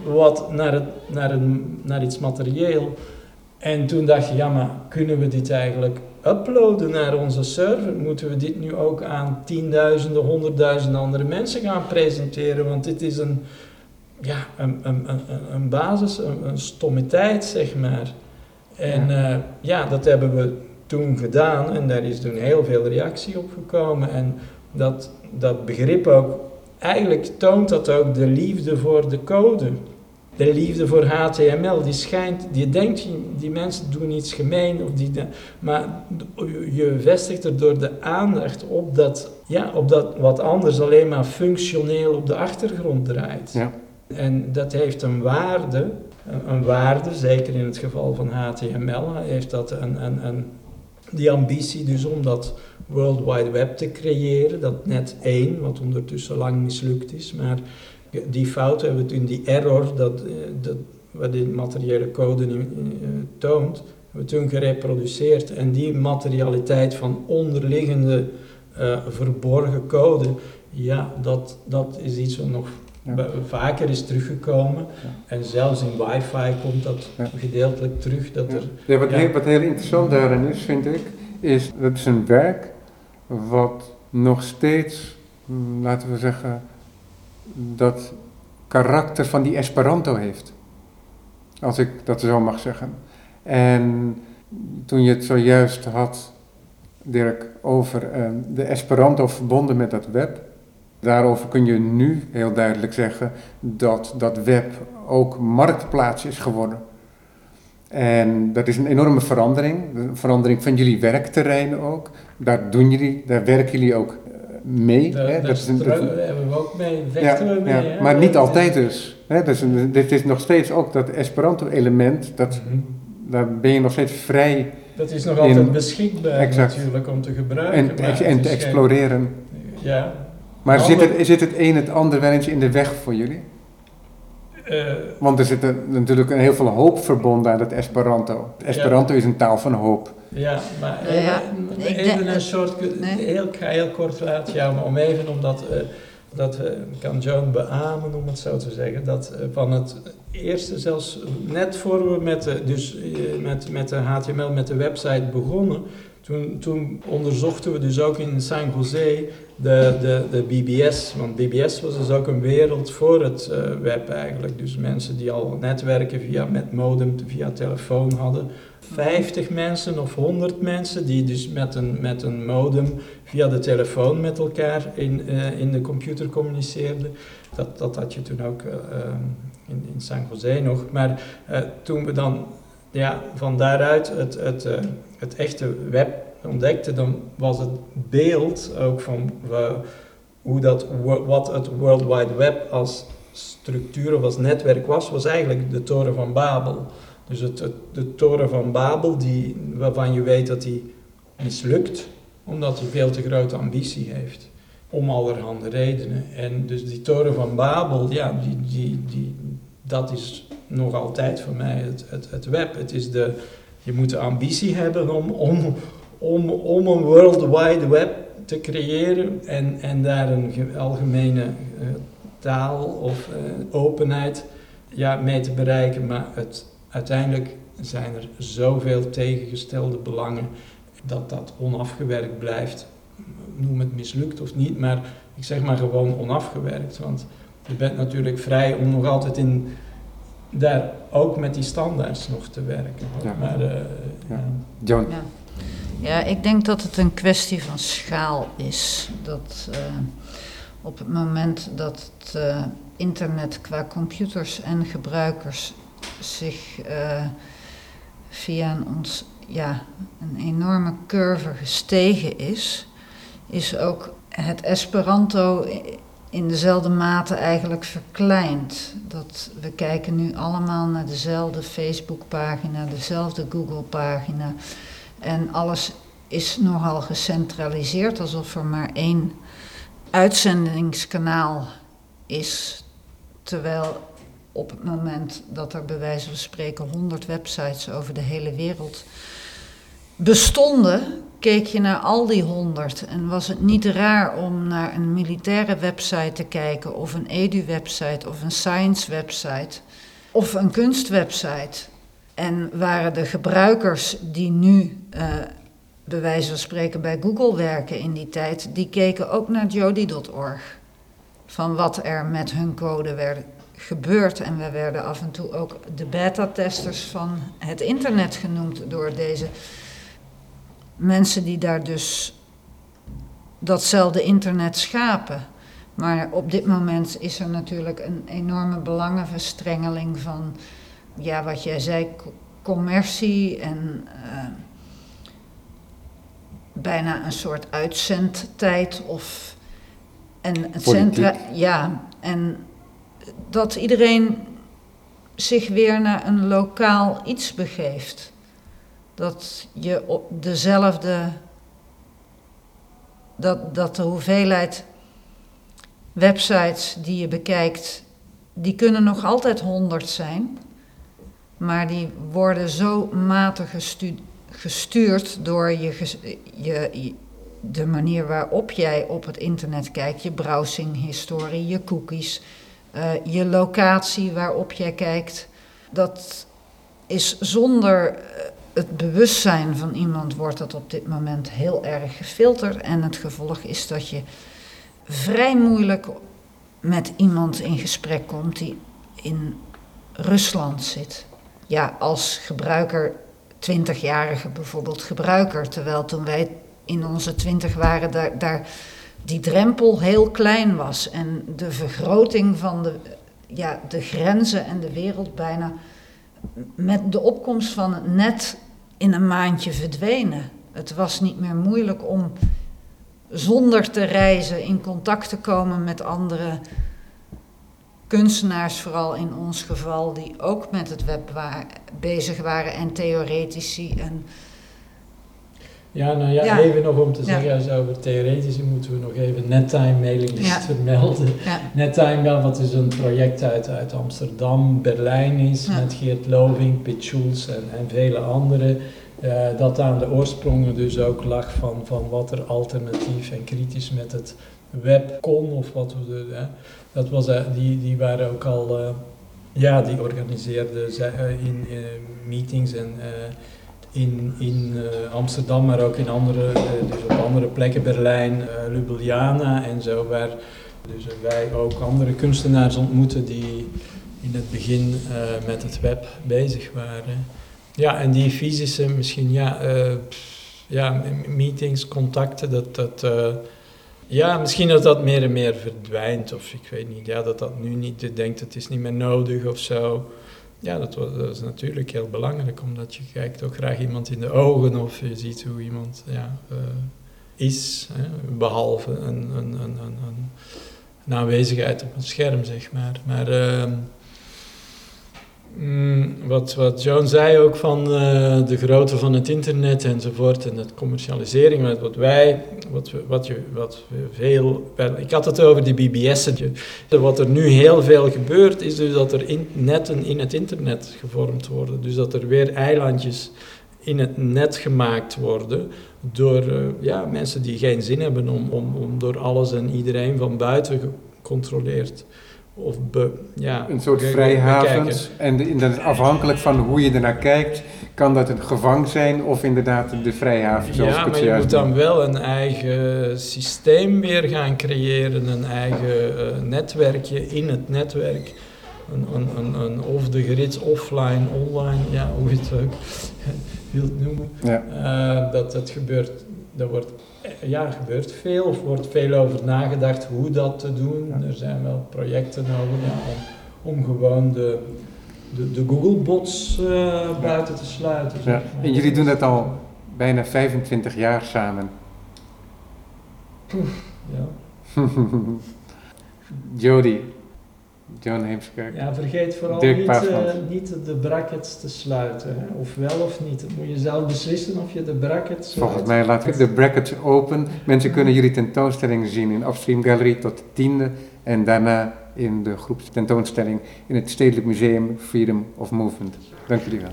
S3: wat naar, het, naar, een, naar iets materieel. En toen dacht je, ja, maar kunnen we dit eigenlijk uploaden naar onze server? Moeten we dit nu ook aan tienduizenden, honderdduizenden andere mensen gaan presenteren? Want dit is een, ja, een, een, een, een basis, een, een zeg maar. En ja. Uh, ja, dat hebben we toen gedaan en daar is toen heel veel reactie op gekomen. En dat, dat begrip ook, eigenlijk toont dat ook de liefde voor de code. De liefde voor HTML, die schijnt, die denkt, die mensen doen iets gemeen, of die, maar je vestigt er door de aandacht op dat, ja, op dat wat anders alleen maar functioneel op de achtergrond draait.
S1: Ja.
S3: En dat heeft een waarde, een waarde, zeker in het geval van HTML, heeft dat een, een, een, die ambitie dus om dat World Wide Web te creëren, dat net één, wat ondertussen lang mislukt is, maar die fout hebben we toen, die error, dat, dat, wat die materiële code nu uh, toont, hebben we toen gereproduceerd. En die materialiteit van onderliggende uh, verborgen code, ja, dat, dat is iets wat nog ja. vaker is teruggekomen. Ja. En zelfs in wifi komt dat ja. gedeeltelijk terug. Dat er,
S1: ja, wat, heel, wat heel interessant daarin is, vind ik, is dat is een werk wat nog steeds mm, laten we zeggen, dat karakter van die Esperanto heeft. Als ik dat zo mag zeggen. En toen je het zojuist had, Dirk, over uh, de Esperanto verbonden met dat web. Daarover kun je nu heel duidelijk zeggen dat dat web ook marktplaats is geworden. En dat is een enorme verandering, een verandering van jullie werkterrein ook. Daar doen jullie, daar werken jullie ook mee.
S3: Daar,
S1: hè?
S3: daar
S1: Dat is een, dat-
S3: hebben we ook mee, vechten
S1: ja,
S3: we mee.
S1: ja,
S3: hè?
S1: maar niet altijd dus. Hè? Dus een- dit is nog steeds ook dat Esperanto-element, dat,
S3: Mhm.
S1: daar ben je nog steeds vrij
S3: Dat is nog altijd
S1: In-
S3: beschikbaar
S1: Exact.
S3: natuurlijk om te gebruiken.
S1: en, en te exploreren.
S3: Ja.
S1: Maar
S3: Alle-
S1: zit het, zit het een het ander wel eens in de weg voor jullie?
S3: eh,
S1: Want er zit er natuurlijk een heel veel hoop verbonden aan het Esperanto. Het Esperanto is een taal van hoop.
S3: Ja, maar
S2: Ja, ja.
S3: even, een soort,
S2: Nee.
S3: heel, ik ga heel kort laten jou, maar om even omdat, eh, dat eh, kan Joan beamen om het zo te zeggen, dat eh, van het eerste zelfs net voor we met de, dus, eh, met, met de HTML, met de website begonnen, toen, toen onderzochten we dus ook in San Jose de, de, de BBS, want BBS was dus ook een wereld voor het eh, web eigenlijk. Dus mensen die al netwerken via, met modem, via telefoon hadden. 50 mensen of 100 mensen die dus met een, met een modem via de telefoon met elkaar in, eh, in de computer communiceerden. Dat, dat had je toen ook eh, ehm, in, in San Jose nog. Maar toen we dan ja, van daaruit het, het, het echte web ontdekten, dan was het beeld ook van eh, hoe dat, wat het World Wide Web als structuur of als netwerk was, was eigenlijk de Toren van Babel. Dus het- de Toren van Babel, die, waarvan je weet dat die mislukt, omdat hij veel te grote ambitie heeft. Om allerhande redenen. En dus die Toren van Babel, ja, die, die, die, dat is nog altijd voor mij het, het, het web. Het is de, je moet de ambitie hebben om, om, om, om een World Wide Web te creëren en, en daar een ge- algemene eh, taal of eh, openheid ja, mee te bereiken. Maar het, uiteindelijk zijn er zoveel tegengestelde belangen dat dat onafgewerkt blijft. Noem het mislukt of niet, maar ik zeg maar gewoon onafgewerkt. Want je bent natuurlijk vrij om nog altijd in, daar ook met die standaards nog te werken.
S1: Ja.
S3: Maar, eh,
S1: Ja.
S3: ja.
S1: John,
S2: Ja. Ja, ik denk dat het een kwestie van schaal is. Dat eh, op het moment dat het eh, internet qua computers en gebruikers zich eh, via een, ons, ja, een enorme curve gestegen is, is ook het Esperanto in dezelfde mate eigenlijk verkleind. Dat we kijken nu allemaal naar dezelfde Facebookpagina, dezelfde Google-pagina. En alles is nogal gecentraliseerd, alsof er maar één uitzendingskanaal is. Terwijl op het moment dat er bij wijze van spreken 100 websites over de hele wereld bestonden, keek je naar al die 100 en was het niet raar om naar een militaire website te kijken of een edu-website of een science-website of een kunstwebsite. En waren de gebruikers die nu, eh bij wijze van spreken, bij Google werken in die tijd, die keken ook naar jody.org. Van wat er met hun code werd gebeurd. En we werden af en toe ook de beta-testers van het internet genoemd door deze mensen die daar dus datzelfde internet schapen. Maar op dit moment is er natuurlijk een enorme belangenverstrengeling van, ja, wat jij zei, co- commercie en eh, bijna een soort uitzendtijd of en het centra, ja, en dat iedereen zich weer naar een lokaal iets begeeft. Dat je op dezelfde, dat, dat de hoeveelheid websites die je bekijkt, die kunnen nog altijd honderd zijn, maar die worden zo matig gestu- gestuurd door je, je- de manier waarop jij op het internet kijkt, je browsinghistorie, je cookies, eh, je locatie waarop jij kijkt. Dat is zonder eh, het bewustzijn van iemand wordt dat op dit moment heel erg gefilterd. En het gevolg is dat je vrij moeilijk met iemand in gesprek komt die in Rusland zit. Ja, als gebruiker, 20-jarige bijvoorbeeld gebruiker. Terwijl toen wij in onze 20 waren, daar, daar die drempel heel klein was. En de vergroting van de, ja, de grenzen en de wereld bijna met de opkomst van het net in een maandje verdwenen. Het was niet meer moeilijk om zonder te reizen in contact te komen met andere kunstenaars, vooral in ons geval, die ook met het web bezig waren en theoretici. En
S3: ja, nou ja,
S2: Ja.
S3: even nog om te zeggen, als over theoretici moeten we nog even Nettime mailinglist
S2: Ja.
S3: vermelden.
S2: ja,
S3: Nettime, wel, wat is een project uit, uit Amsterdam, Berlijn is, met Geert Loving, Piet Schulz en, en vele anderen. eh, dat aan de oorsprongen dus ook lag van, van wat er alternatief en kritisch met het web kon, of wat we dat was, eh, die, die waren ook al, eh, ja, die organiseerden eh, in meetings en in, in Amsterdam, maar ook in andere, dus op andere plekken, Berlijn, Ljubljana en zo, waar dus wij ook andere kunstenaars ontmoeten die in het begin met het web bezig waren. Ja, en die fysische misschien, ja, ja meetings, contacten, dat dat... ja, misschien dat dat meer en meer verdwijnt, of ik weet niet, ja, dat dat nu niet, je denkt het is niet meer nodig of zo. Ja, dat, wa- dat is natuurlijk heel belangrijk, omdat je kijkt ook graag iemand in de ogen of je ziet hoe iemand ja, eh, is, hè, behalve een, een, een, een aanwezigheid op een scherm, zeg maar. Maar ehm, mm, wat, wat Joan zei ook van eh, de grootte van het internet enzovoort en het commercialisering, maar wat wij, wat, wat, je, wat we veel, ik had het over die BBS'en. Wat er nu heel veel gebeurt, is dus dat er netten in het internet gevormd worden. Dus dat er weer eilandjes in het net gemaakt worden door eh, ja, mensen die geen zin hebben om, om, om door alles en iedereen van buiten gecontroleerd of be, ja,
S1: Een soort vrijhavens. En de- inderdaad, afhankelijk van hoe je ernaar kijkt, kan dat een gevang zijn of inderdaad de vrijhaven zoals
S3: Ja, maar je moet dan wel een eigen systeem weer gaan creëren, een eigen eh, netwerkje in het netwerk. Een, een, een, een off the grid, offline, online, ja, hoe je het ook <laughs> wilt noemen.
S1: Ja.
S3: Eh, dat het gebeurt, er wordt, ja, gebeurt veel, of wordt veel over nagedacht hoe dat te doen.
S1: Ja.
S3: Er zijn wel projecten nodig ja, om, om gewoon de, de, de Google-bots eh, buiten te sluiten. zeg
S1: Ja.
S3: maar.
S1: En jullie doen dat al bijna 25 jaar samen.
S3: Ja. <laughs>
S1: Jody, John Heemskerk.
S3: Ja, vergeet vooral niet, eh, niet de brackets te sluiten. Hè? Of wel of niet. Dat moet je zelf beslissen of je de brackets sluit.
S1: Volgens mij laten we de brackets open. Mensen kunnen jullie tentoonstelling zien in Upstream Gallery tot de tiende. En daarna in de groepstentoonstelling in het Stedelijk Museum Freedom of Movement. Dank jullie wel.